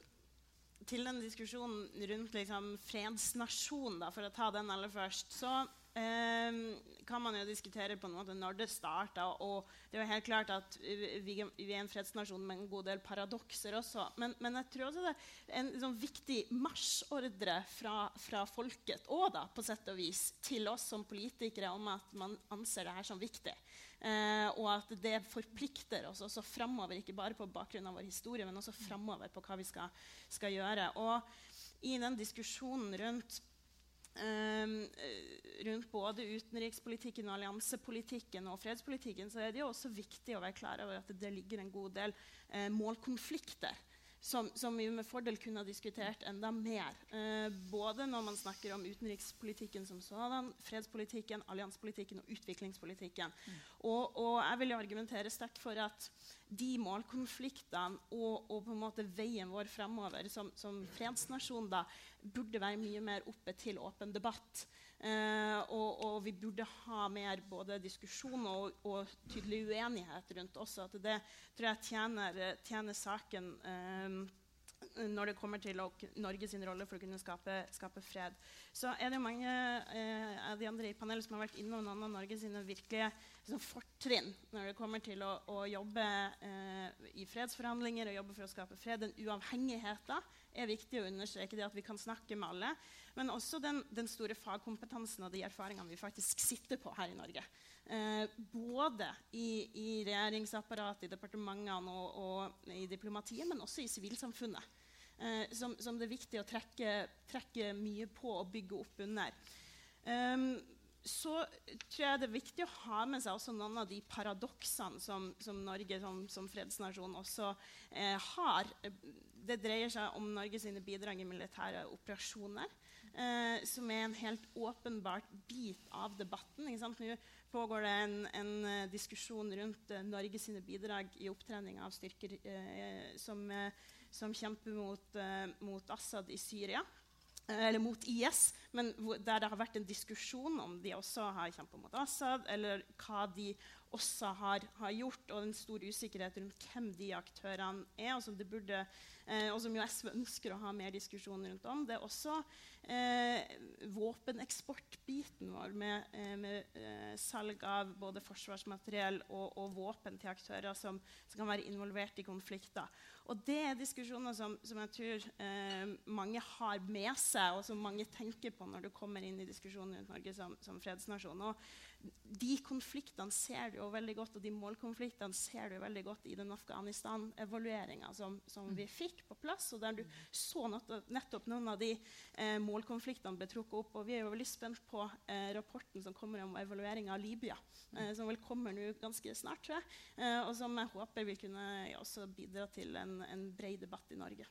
Speaker 7: til den diskusjonen rundt liksom, fredsnasjon, da, for å ta den aller først, så kan man jo diskutere på en måte når det starta. Og det er jo helt klart at vi, vi, er en fredsnasjon med en god del paradokser også. Men, men jeg tror også det er en sånn viktig marsjordre fra, fra folket og da, på sett og vis, til oss som politikere om at man anser det her som viktig. Eh, og at det forplikter oss også framover, ikke bare på bakgrunn av vår historie, men også framover på hva vi skal, skal gjøre. Og i den diskusjonen rundt rundt både utenrikspolitikken, alliansepolitikken og fredspolitikken, så er det jo også viktig å være klar over at det ligger en god del uh, målkonflikter som, som, vi med fordel kunne ha diskutert enda mer. Eh, både når man snakker om utenrikspolitikken som sådan, fredspolitikken, alliansepolitikken og utviklingspolitikken. Mm. Og, og, jeg vil jo argumentere sterkt for at de målkonfliktene og, og, på en måte veien vår fremover som, som fredsnasjon da, burde være mye mer oppe til åpen debatt. Eh, og, og, vi burde ha mer både diskusjon og, og, tydelig uenighet rundt også. At det tror jeg tjener, tjener saken eh, når det kommer til Norges rolle for å kunne skape, skape, fred. Så er det mange eh, av de andre i panelet som har vært innom noen av Norges virkelige liksom, fortrinn når det kommer til å, å jobbe eh, i fredsforhandlinger og jobbe for å skape fred. Den uavhengigheten er viktig å understreke. det at vi kan snakke med alle. Men også den, den store fagkompetansen og de erfaringene vi faktisk sitter på her i Norge. Eh, både i, i regjeringsapparatet, i departementene og, og, i diplomatiet, men også i sivilsamfunnet. Eh, som, som, det er viktig å trekke, trekke, mye på og bygge opp under. Um, så tror jeg det er viktig å ha med seg også noen av de paradoksene som, som Norge som, som, fredsnasjon også eh, har. Det dreier seg om Norges bidrag i militære operasjoner. Eh, som er en helt åpenbart bit av debatten. Nå pågår det en, en uh, diskusjon rundt Norge Norges bidrag i opptrening av styrker eh, som, som, kjemper mot, mot Assad i Syria. Eller mot IS, men der det har vært en diskusjon om de også har kjempa mot Assad, eller hva de også har, har, gjort, og den store usikkerhet rundt hvem de aktørene er, og som, burde, eh, og som jo SV ønsker å ha mer diskusjon rundt om. Det er også eh, våpeneksportbiten vår med, eh, med eh, salg av både forsvarsmateriell og, og våpen til aktører som, som, kan være involvert i konflikter. Og det er diskusjoner som, som jeg tror eh, mange har med seg, og som mange tenker på når du kommer inn i diskusjonen rundt Norge som, som fredsnasjon. Og de konfliktene ser du jo veldig godt, og de målkonfliktene ser du veldig godt i den Afghanistan-evalueringa som, som, vi fikk på plass, og der du så nettopp noen av de eh, målkonfliktene ble trukket opp. Og vi er jo veldig spent på eh, rapporten som kommer om evalueringa av Libya, eh, som vel kommer nå ganske snart, tror jeg, eh, og som jeg håper vil kunne også bidra til en en, bred debatt i Norge.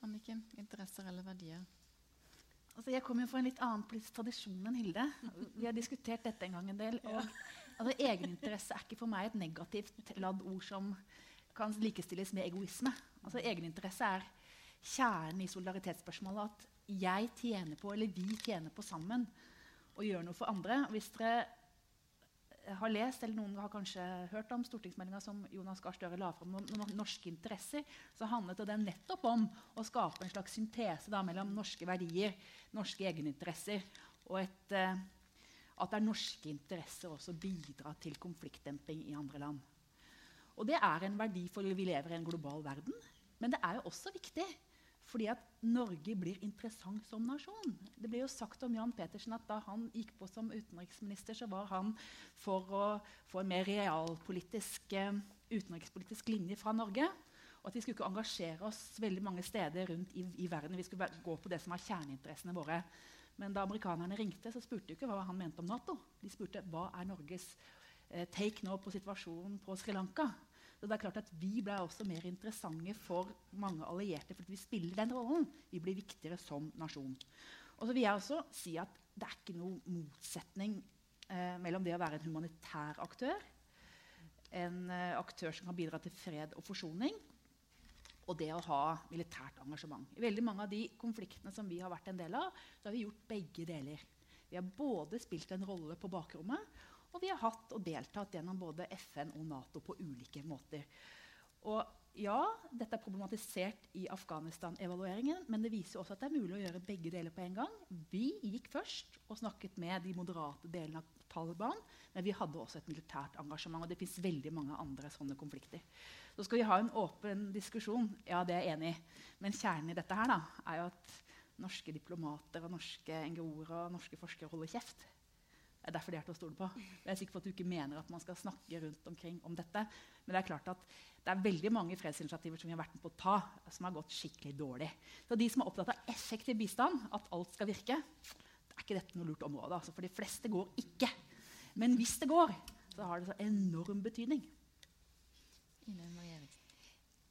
Speaker 1: Anniken, interesser eller verdier?
Speaker 5: Altså, jeg kommer fra en litt annen politisk tradisjon enn Hilde. Vi har diskutert dette en gang en del. Og, altså, egeninteresse er ikke for meg et negativt ladd ord som kan likestilles med egoisme. Altså, egeninteresse er kjernen i solidaritetsspørsmålet. At jeg tjener på, eller vi tjener på sammen å gjøre noe for andre. Hvis dere har lest, eller noen har kanskje hørt om stortingsmeldinga som Jonas Gahr Støre la fram om norske interesser, så handlet det nettopp om å skape en slags syntese da, mellom norske verdier, norske egeninteresser, og et, eh, at det er norske interesser også bidrar til konfliktdemping i andre land. Og det er en verdi, for vi lever i en global verden. Men det er jo også viktig fordi at Norge blir interessant som nasjon. Det ble jo sagt om Jan Petersen at da han gikk på som utenriksminister, så var han for å få en mer realpolitisk eh, utenrikspolitisk linje fra Norge. Og at vi skulle ikke engasjere oss veldig mange steder rundt i, i verden. Vi skulle gå på det som var kjerneinteressene våre. Men da amerikanerne ringte, så spurte de ikke hva han mente om Nato. De spurte hva er Norges eh, take nå på situasjonen på Sri Lanka. Så det er klart at Vi ble også mer interessante for mange allierte fordi vi spiller den rollen. Vi blir viktigere som nasjon. Og så vil jeg også si at Det er ikke noen motsetning eh, mellom det å være en humanitær aktør, en eh, aktør som kan bidra til fred og forsoning, og det å ha militært engasjement. I veldig mange av de konfliktene som vi har vært en del av, så har vi gjort begge deler. Vi har både spilt en rolle på bakrommet, og vi har hatt og deltatt gjennom både FN og Nato på ulike måter. Og ja, dette er problematisert i Afghanistan-evalueringen, men det viser også at det er mulig å gjøre begge deler på en gang. Vi gikk først og snakket med de moderate delene av Taliban, men vi hadde også et militært engasjement. og det fins veldig mange andre sånne konflikter. Så skal vi ha en åpen diskusjon. Ja, det er jeg enig i. Men kjernen i dette her da, er jo at norske diplomater og norske NGO-er og norske forskere holder kjeft. Det er derfor de er til å stole på. Jeg er sikker på at du ikke mener at man skal snakke rundt omkring om dette. Men det er klart at det er veldig mange fredsinitiativer som vi har vært med på å ta, som har gått skikkelig dårlig. Så de som er opptatt av effektiv bistand, at alt skal virke, det er ikke dette noe lurt område. Altså, for de fleste går ikke. Men hvis det går, så har det så enorm betydning.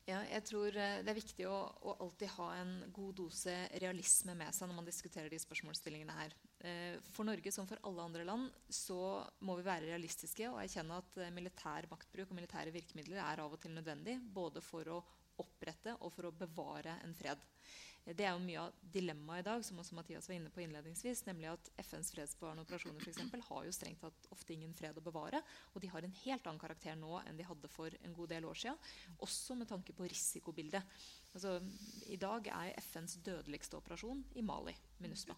Speaker 3: Ja, jeg tror eh, Det er viktig å, å, alltid ha en god dose realisme med seg når man diskuterer de spørsmålsstillingene her. Eh, for Norge som for alle andre land så må vi være realistiske og erkjenne at eh, militær maktbruk og militære virkemidler er av og til nødvendig både for å opprette og for å bevare en fred. Det er jo mye av dilemmaet i dag, som også Mathias var inne på innledningsvis, nemlig at FNs fredsbevarende operasjoner for eksempel, har jo strengt tatt ofte ingen fred å bevare. Og de har en helt annen karakter nå enn de hadde for en god del år siden. Også med tanke på risikobildet. Altså, I dag er FNs dødeligste operasjon i Mali, MINUSMA.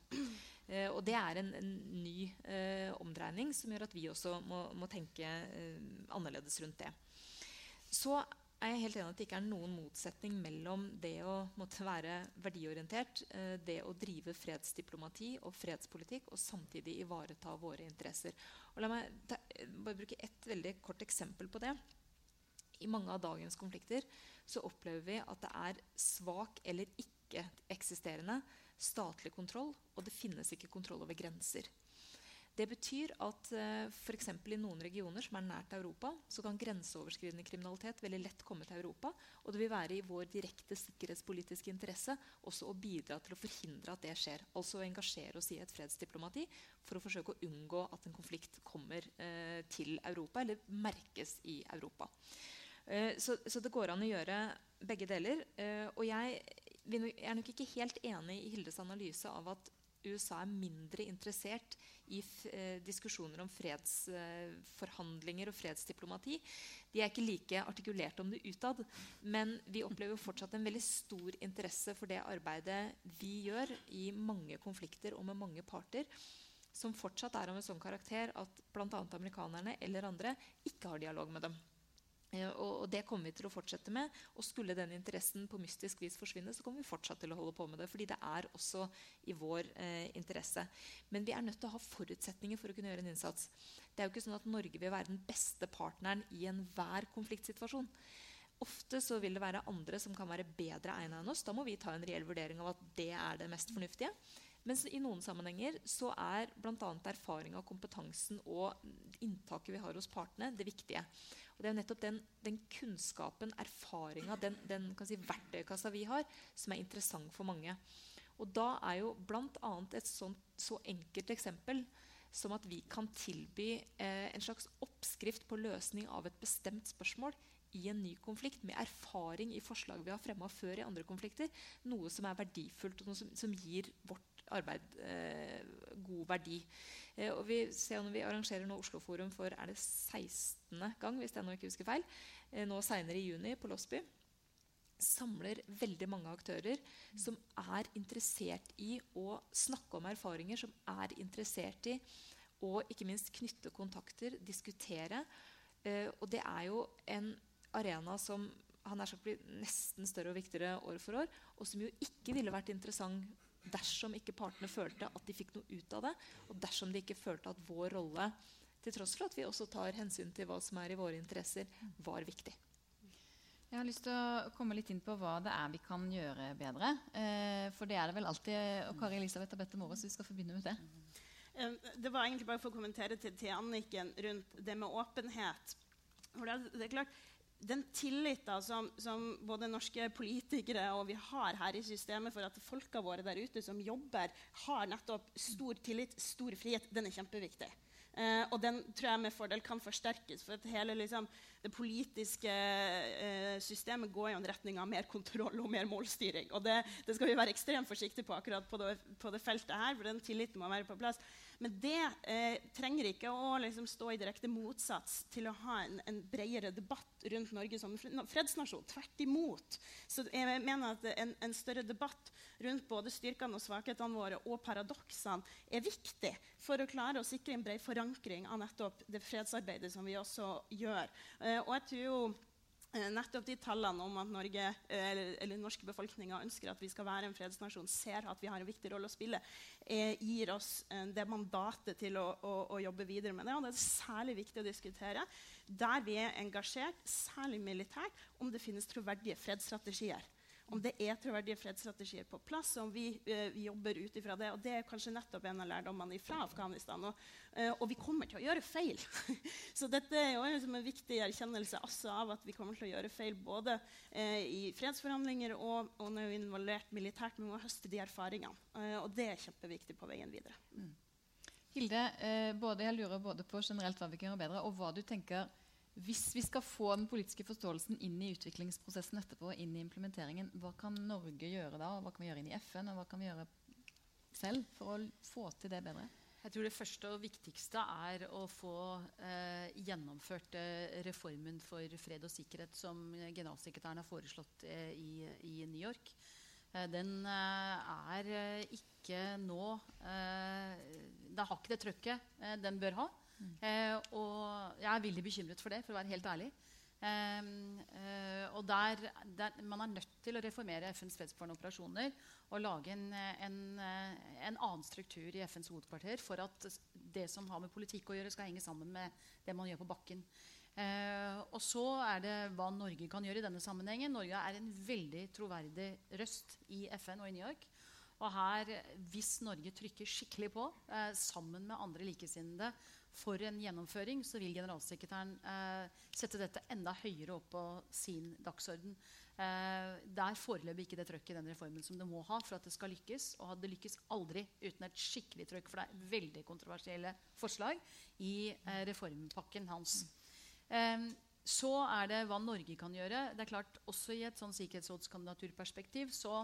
Speaker 3: Eh, og det er en, en ny eh, omdreining som gjør at vi også må, må tenke eh, annerledes rundt det. Så er jeg helt enig at det ikke er noen motsetning mellom det å måtte være verdiorientert, eh, det å drive fredsdiplomati og fredspolitikk, og samtidig ivareta våre interesser. Og la meg ta, bare bruke ett veldig kort eksempel på det. I mange av dagens konflikter så opplever vi at det er svak eller ikke-eksisterende statlig kontroll, og det finnes ikke kontroll over grenser. Det betyr at uh, f.eks. i noen regioner som er nært Europa, så kan grenseoverskridende kriminalitet veldig lett komme til Europa. Og det vil være i vår direkte sikkerhetspolitiske interesse også å bidra til å forhindre at det skjer. Altså å engasjere oss i et fredsdiplomati for å forsøke å unngå at en konflikt kommer eh, til Europa eller merkes i Europa. Eh, så, så, det går an å gjøre begge deler. og jeg, jeg er nok ikke helt enig i Hildes analyse av at USA er mindre interessert i eh, diskusjoner om fredsforhandlinger eh, og fredsdiplomati. De er ikke like artikulerte om det utad, men vi opplever fortsatt en veldig stor interesse for det arbeidet vi gjør i mange konflikter og med mange parter, som fortsatt er av en sånn karakter at bl.a. amerikanerne eller andre ikke har dialog med dem. Eh, og, det kommer vi til å fortsette med. Og skulle den interessen på mystisk vis forsvinne, så kommer vi fortsatt til å holde på med det. fordi det er også i vår eh, interesse. Men vi er nødt til å ha forutsetninger for å kunne gjøre en innsats. Det er jo ikke sånn at Norge vil være den beste partneren i enhver konfliktsituasjon. Ofte så vil det være andre som kan være bedre egna enn oss. Da må vi ta en reell vurdering av at det er det mest fornuftige. Mens i noen sammenhenger så er bl.a. erfaring av kompetansen og inntaket vi har hos partene, det viktige. Og det er nettopp den, den kunnskapen, erfaringa, den, den si, verktøykassa vi har, som er interessant for mange. Og da er jo bl.a. et sånt, så enkelt eksempel som at vi kan tilby eh, en slags oppskrift på løsning av et bestemt spørsmål i en ny konflikt, med erfaring i forslag vi har fremma før i andre konflikter, noe som er verdifullt, og som, som gir vårt arbeid eh, god verdi. Eh, og vi ser Når vi arrangerer nå Osloforum for er det 16. gang, hvis jeg nå ikke husker feil, eh, nå senere i juni på Losby, samler veldig mange aktører som er interessert i å snakke om erfaringer, som er interessert i å ikke minst knytte kontakter, diskutere. Eh, og det er jo en arena som han er sagt blir nesten større og viktigere år for år, og som jo ikke ville vært interessant dersom ikke partene følte at de fikk noe ut av det, og dersom de ikke følte at vår rolle, til tross for at vi også tar hensyn til hva som er i våre interesser, var viktig.
Speaker 1: Jeg har lyst til å komme litt inn på hva det er vi kan gjøre bedre. Eh, for det er det vel alltid. Og Kari Elisabeth har bedt om ordet, så vi skal få begynne med det.
Speaker 7: Det var egentlig bare for å kommentere til, til Anniken rundt det med åpenhet. For det, det er klart, den tilliten som, som, både norske politikere og vi har her i systemet for at folka våre der ute som jobber, har nettopp stor tillit, stor frihet, den er kjempeviktig. Eh, og den tror jeg med fordel kan forsterkes. For hele liksom, det politiske eh, systemet går i en retning av mer kontroll og mer målstyring. Og det, det skal vi være ekstremt forsiktige på akkurat på det, på det feltet her, for den tilliten må være på plass. Men det eh, trenger ikke å liksom, stå i direkte motsats til å ha en, en bredere debatt rundt Norge som fredsnasjon. Tvert imot. Så jeg mener at en, en større debatt rundt både styrkene og svakhetene våre og paradoksene er viktig for å klare å sikre en bred forankring av nettopp det fredsarbeidet som vi også gjør. Eh, og jeg tror jo nettopp de tallene om at Norge, eh, eller, eller norske befolkninga ønsker at vi skal være en fredsnasjon, ser at vi har en viktig rolle å spille, er, gir oss eh, det mandatet til å, å, å, jobbe videre med det. Og det er særlig viktig å diskutere der vi er engasjert, særlig militært, om det finnes troverdige fredsstrategier om det er troverdige fredsstrategier på plass, om vi, uh, vi jobber ut ifra det. Og det er kanskje nettopp en av lærdommene fra Afghanistan. Og, uh, og, vi kommer til å gjøre feil. Så dette er jo liksom en viktig erkjennelse også av at vi kommer til å gjøre feil både uh, i fredsforhandlinger og, og når vi er involvert militært. Vi må høste de erfaringene. og det er kjempeviktig på veien videre. Mm.
Speaker 1: Hilde, både, jeg lurer både på generelt hva vi kan gjøre bedre, og hva du tenker hvis vi skal få den politiske forståelsen inn i utviklingsprosessen etterpå, inn i implementeringen, hva kan Norge gjøre da? Hva kan vi gjøre inn i FN, og hva kan vi gjøre selv for å få til det bedre?
Speaker 6: Jeg tror Det første og viktigste er å få eh, gjennomført eh, reformen for fred og sikkerhet som generalsekretæren har foreslått eh, i, i, New York. Eh, den eh, er eh, ikke nå Den har ikke det trøkket den bør ha. Eh, og jeg er veldig bekymret for det, for å være helt ærlig. Um, uh, og der, der, Man er nødt til å reformere FNs fredsbevarende operasjoner og lage en, en, en, annen struktur i FNs hovedkvarter for at det som har med politikk å gjøre, skal henge sammen med det man gjør på bakken. Uh, og så er det hva Norge kan gjøre i denne sammenhengen. Norge er en veldig troverdig røst i FN og i New York. Og her, hvis Norge trykker skikkelig på eh, sammen med andre likesinnede for en gjennomføring, så vil generalsekretæren eh, sette dette enda høyere opp på sin dagsorden. Eh, det er foreløpig ikke det trøkket i den reformen som det må ha for at det skal lykkes. Og hadde lykkes aldri uten et skikkelig trøkk, for det er veldig kontroversielle forslag i eh, reformpakken hans. Eh, så er det hva Norge kan gjøre. Det er klart, Også i et sånn sikkerhetsrådskandidaturperspektiv så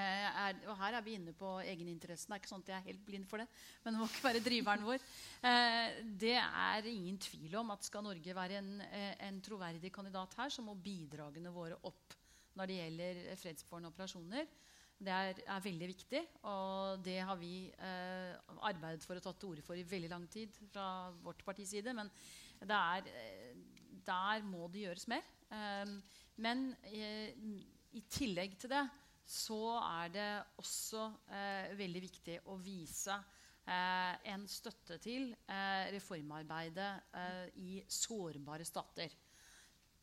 Speaker 6: er, og her er vi inne på egeninteressen. Det er ikke sånn at jeg er helt blind for det. Men det må ikke være driveren vår. Eh, det er ingen tvil om at skal Norge være en, eh, en, troverdig kandidat her, så må bidragene våre opp når det gjelder fredsbevarende operasjoner. Det er, er, veldig viktig, og det har vi eh, arbeidet for og tatt til orde for i veldig lang tid fra vårt partis side. Men er, der må det gjøres mer. Eh, men eh, i tillegg til det så er det også eh, veldig viktig å vise eh, en støtte til eh, reformarbeidet eh, i sårbare stater.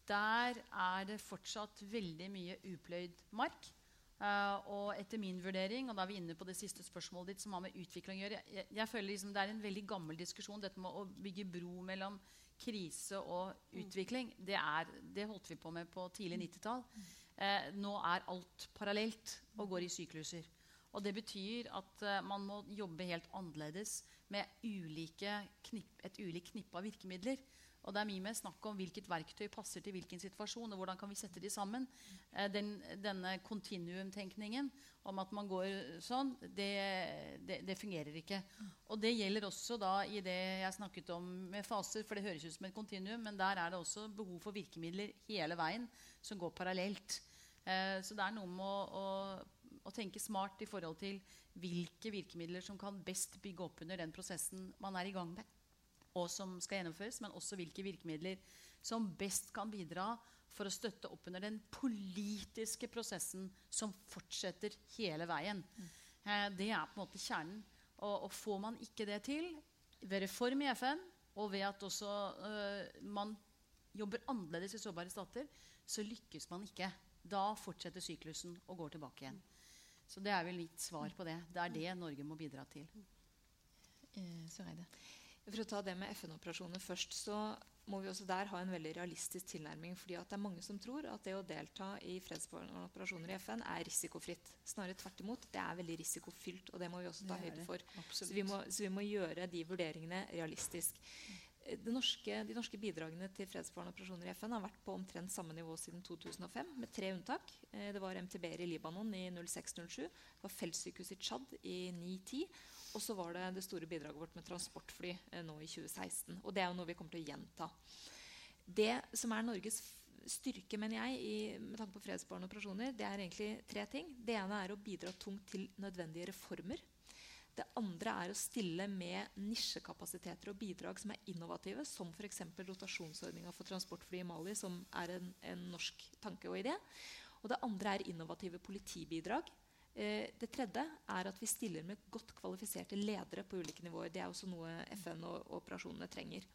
Speaker 6: Der er det fortsatt veldig mye upløyd mark. Uh, og etter min vurdering, og da er vi inne på det siste spørsmålet ditt, som har med utvikling å gjøre, jeg, jeg føler liksom Det er en veldig gammel diskusjon, dette med å bygge bro mellom krise og utvikling. Det, er, det holdt vi på med på tidlig 90-tall. Eh, nå er alt parallelt og går i sykluser. Og det betyr at eh, man må jobbe helt annerledes med knipp, et ulikt knippe av virkemidler. Og det er mye mer snakk om hvilket verktøy passer til hvilken situasjon. og hvordan kan vi sette de sammen. Eh, den, denne kontinuumtenkningen om at man går sånn, det, det, det, fungerer ikke. Og det gjelder også da i det jeg snakket om med faser, for det høres ut som et kontinuum, men der er det også behov for virkemidler hele veien som går parallelt. Eh, så det er noe med å, å, å, tenke smart i forhold til hvilke virkemidler som kan best bygge opp under den prosessen man er i gang med, og som skal gjennomføres, men også hvilke virkemidler som best kan bidra for å støtte opp under den politiske prosessen som fortsetter hele veien. Eh, det er på en måte kjernen. Og, og, får man ikke det til ved reform i FN, og ved at også uh, man jobber annerledes i sårbare stater, så lykkes man ikke. Da fortsetter syklusen og går tilbake igjen. Så det er vel mitt svar på det. Det er det Norge må bidra til.
Speaker 3: Eh, For å ta det med FN-operasjoner først, så må vi også der ha en veldig realistisk tilnærming. fordi det er mange som tror at det å delta i fredsbevarende operasjoner i FN er risikofritt. Snarere tvert imot. Det er veldig risikofylt, og det må vi også ta høyde for. Så vi, må, så vi, må, gjøre de vurderingene realistisk. Norske, de norske bidragene til fredsbevarende operasjoner i FN har vært på omtrent samme nivå siden 2005, med tre unntak. Eh, det var MTB-er i Libanon i 06-07, det var feltsykehus i Tsjad i 9-10, og så var det det store bidraget vårt med transportfly eh, nå i 2016. Og det er jo noe vi kommer til å gjenta. Det som er Norges styrke, mener jeg, i, med tanke på fredsbevarende operasjoner, det er egentlig tre ting. Det ene er å bidra tungt til nødvendige reformer det andre er å stille med nisjekapasiteter og bidrag som er innovative, som f.eks. rotasjonsordninga for transportfly i Mali, som er en, en, norsk tanke og idé. Og det andre er innovative politibidrag. Eh, det tredje er at vi stiller med godt kvalifiserte ledere på ulike nivåer. Det er også noe FN og, operasjonene trenger.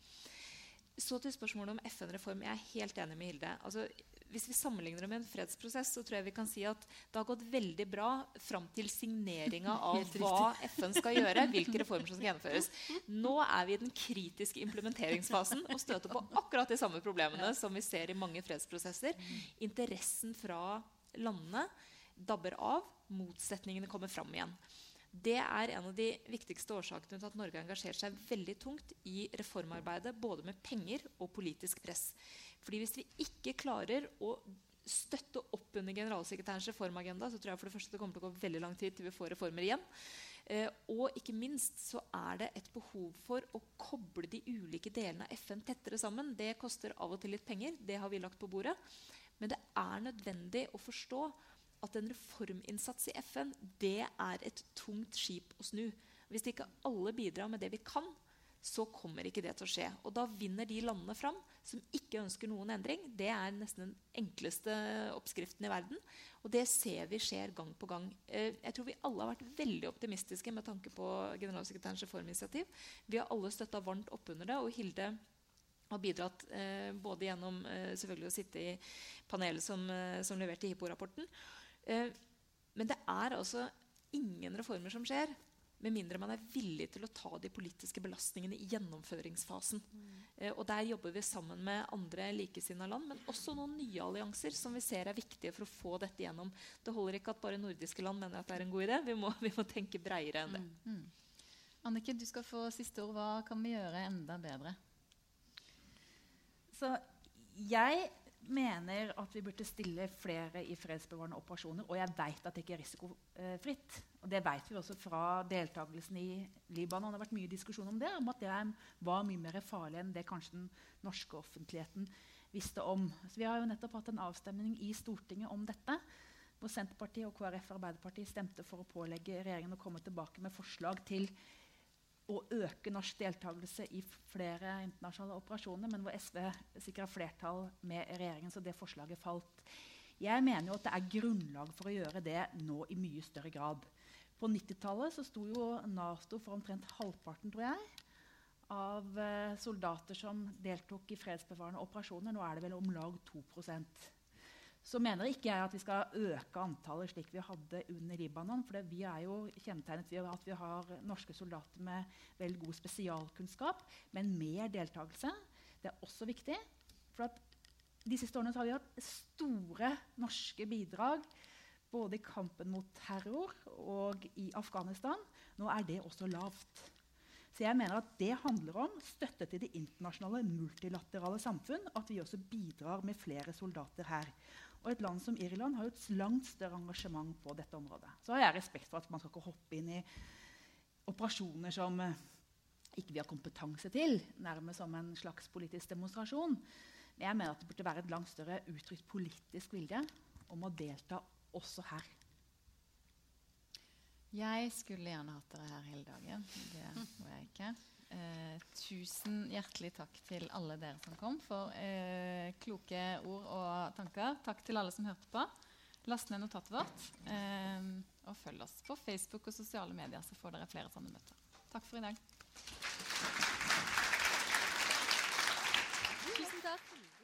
Speaker 3: Så til spørsmålet om FN-reform. Jeg er helt enig med Hilde. Altså, hvis vi sammenligner det med en fredsprosess, så tror jeg vi kan si at det har gått veldig bra fram til signeringa av hva FN skal gjøre, hvilke reformer som skal gjennomføres. Nå er vi i den kritiske implementeringsfasen og støter på akkurat de samme problemene som vi ser i mange fredsprosesser. Interessen fra landene dabber av, motsetningene kommer fram igjen. Det er en av de viktigste årsakene til at Norge har engasjert seg veldig tungt i reformarbeidet, både med penger og politisk press. Fordi Hvis vi ikke klarer å støtte opp under generalsekretærens reformagenda, så tror jeg for det første det kommer til å gå veldig lang tid til vi får reformer igjen. Eh, og ikke minst så er det et behov for å koble de ulike delene av FN tettere sammen. Det koster av og til litt penger. Det har vi lagt på bordet. Men det er nødvendig å forstå at en reforminnsats i FN det er et tungt skip å snu. Hvis ikke alle bidrar med det vi kan, så kommer ikke det til å skje. Og da vinner de landene fram som ikke ønsker noen endring. Det er nesten den enkleste oppskriften i verden. Og det ser vi skjer gang på gang. Eh, jeg tror vi alle har vært veldig optimistiske med tanke på generalsekretærens reforminitiativ. Vi har alle støtta varmt opp under det. og Hilde har bidratt eh, både gjennom eh, selvfølgelig å sitte i panelet som, eh, som leverte Hippo-rapporten. Eh, men det er altså ingen reformer som skjer med mindre man er villig til å ta de politiske belastningene i gjennomføringsfasen. Eh, og Der jobber vi sammen med andre likesinnede land, men også noen nye allianser som vi ser er viktige for å få dette gjennom. Det holder ikke at bare nordiske land mener at det er en god idé. Vi må, vi må tenke bredere enn det.
Speaker 1: Mm. Annike, du skal få siste ord. Hva kan vi gjøre enda bedre?
Speaker 5: Så jeg mener at vi burde stille flere i fredsbevarende operasjoner. Og jeg vet at det ikke er risikofritt. Og det vet vi også fra deltakelsen i Libanon. Det har vært mye diskusjon om det, om at det var mye mer farlig enn det kanskje den norske offentligheten visste om. Så vi har jo nettopp hatt en avstemning i Stortinget om dette. Hvor Senterpartiet og KrF og Arbeiderpartiet stemte for å pålegge regjeringen å komme tilbake med forslag til å øke norsk deltakelse i flere internasjonale operasjoner, men hvor SV sikra flertall med regjeringen, så det forslaget falt. Jeg mener jo at det er grunnlag for å gjøre det nå i mye større grad. På 90-tallet sto jo Nato for omtrent halvparten tror jeg, av eh, soldater som deltok i fredsbevarende operasjoner. Nå er det vel om lag 2 så mener ikke jeg at vi skal øke antallet slik vi hadde under Libanon. For vi er jo kjennetegnet ved at vi har norske soldater med vel god spesialkunnskap, men mer deltakelse. Det er også viktig. For de siste årene har vi hatt store norske bidrag både i kampen mot terror og i Afghanistan. Nå er det også lavt. Så jeg mener at Det handler om støtte til det internasjonale multilaterale samfunn. At vi også bidrar med flere soldater her. Og et land som Irland har jo et langt større engasjement på dette området. Så har jeg respekt for at man skal ikke hoppe inn i operasjoner som eh, ikke vi har kompetanse til, nærmest som en slags politisk demonstrasjon. Men jeg mener at det burde være et langt større uttrykt politisk vilje om å delta også her.
Speaker 1: Jeg skulle gjerne hatt dere her hele dagen. Det må jeg ikke. Eh, tusen hjertelig takk til alle dere som kom for eh, kloke ord og tanker. Takk til alle som hørte på. Last ned notatet vårt. Eh, og følg oss på Facebook og sosiale medier, så får dere flere sånne møter. Takk for i dag. Tusen takk.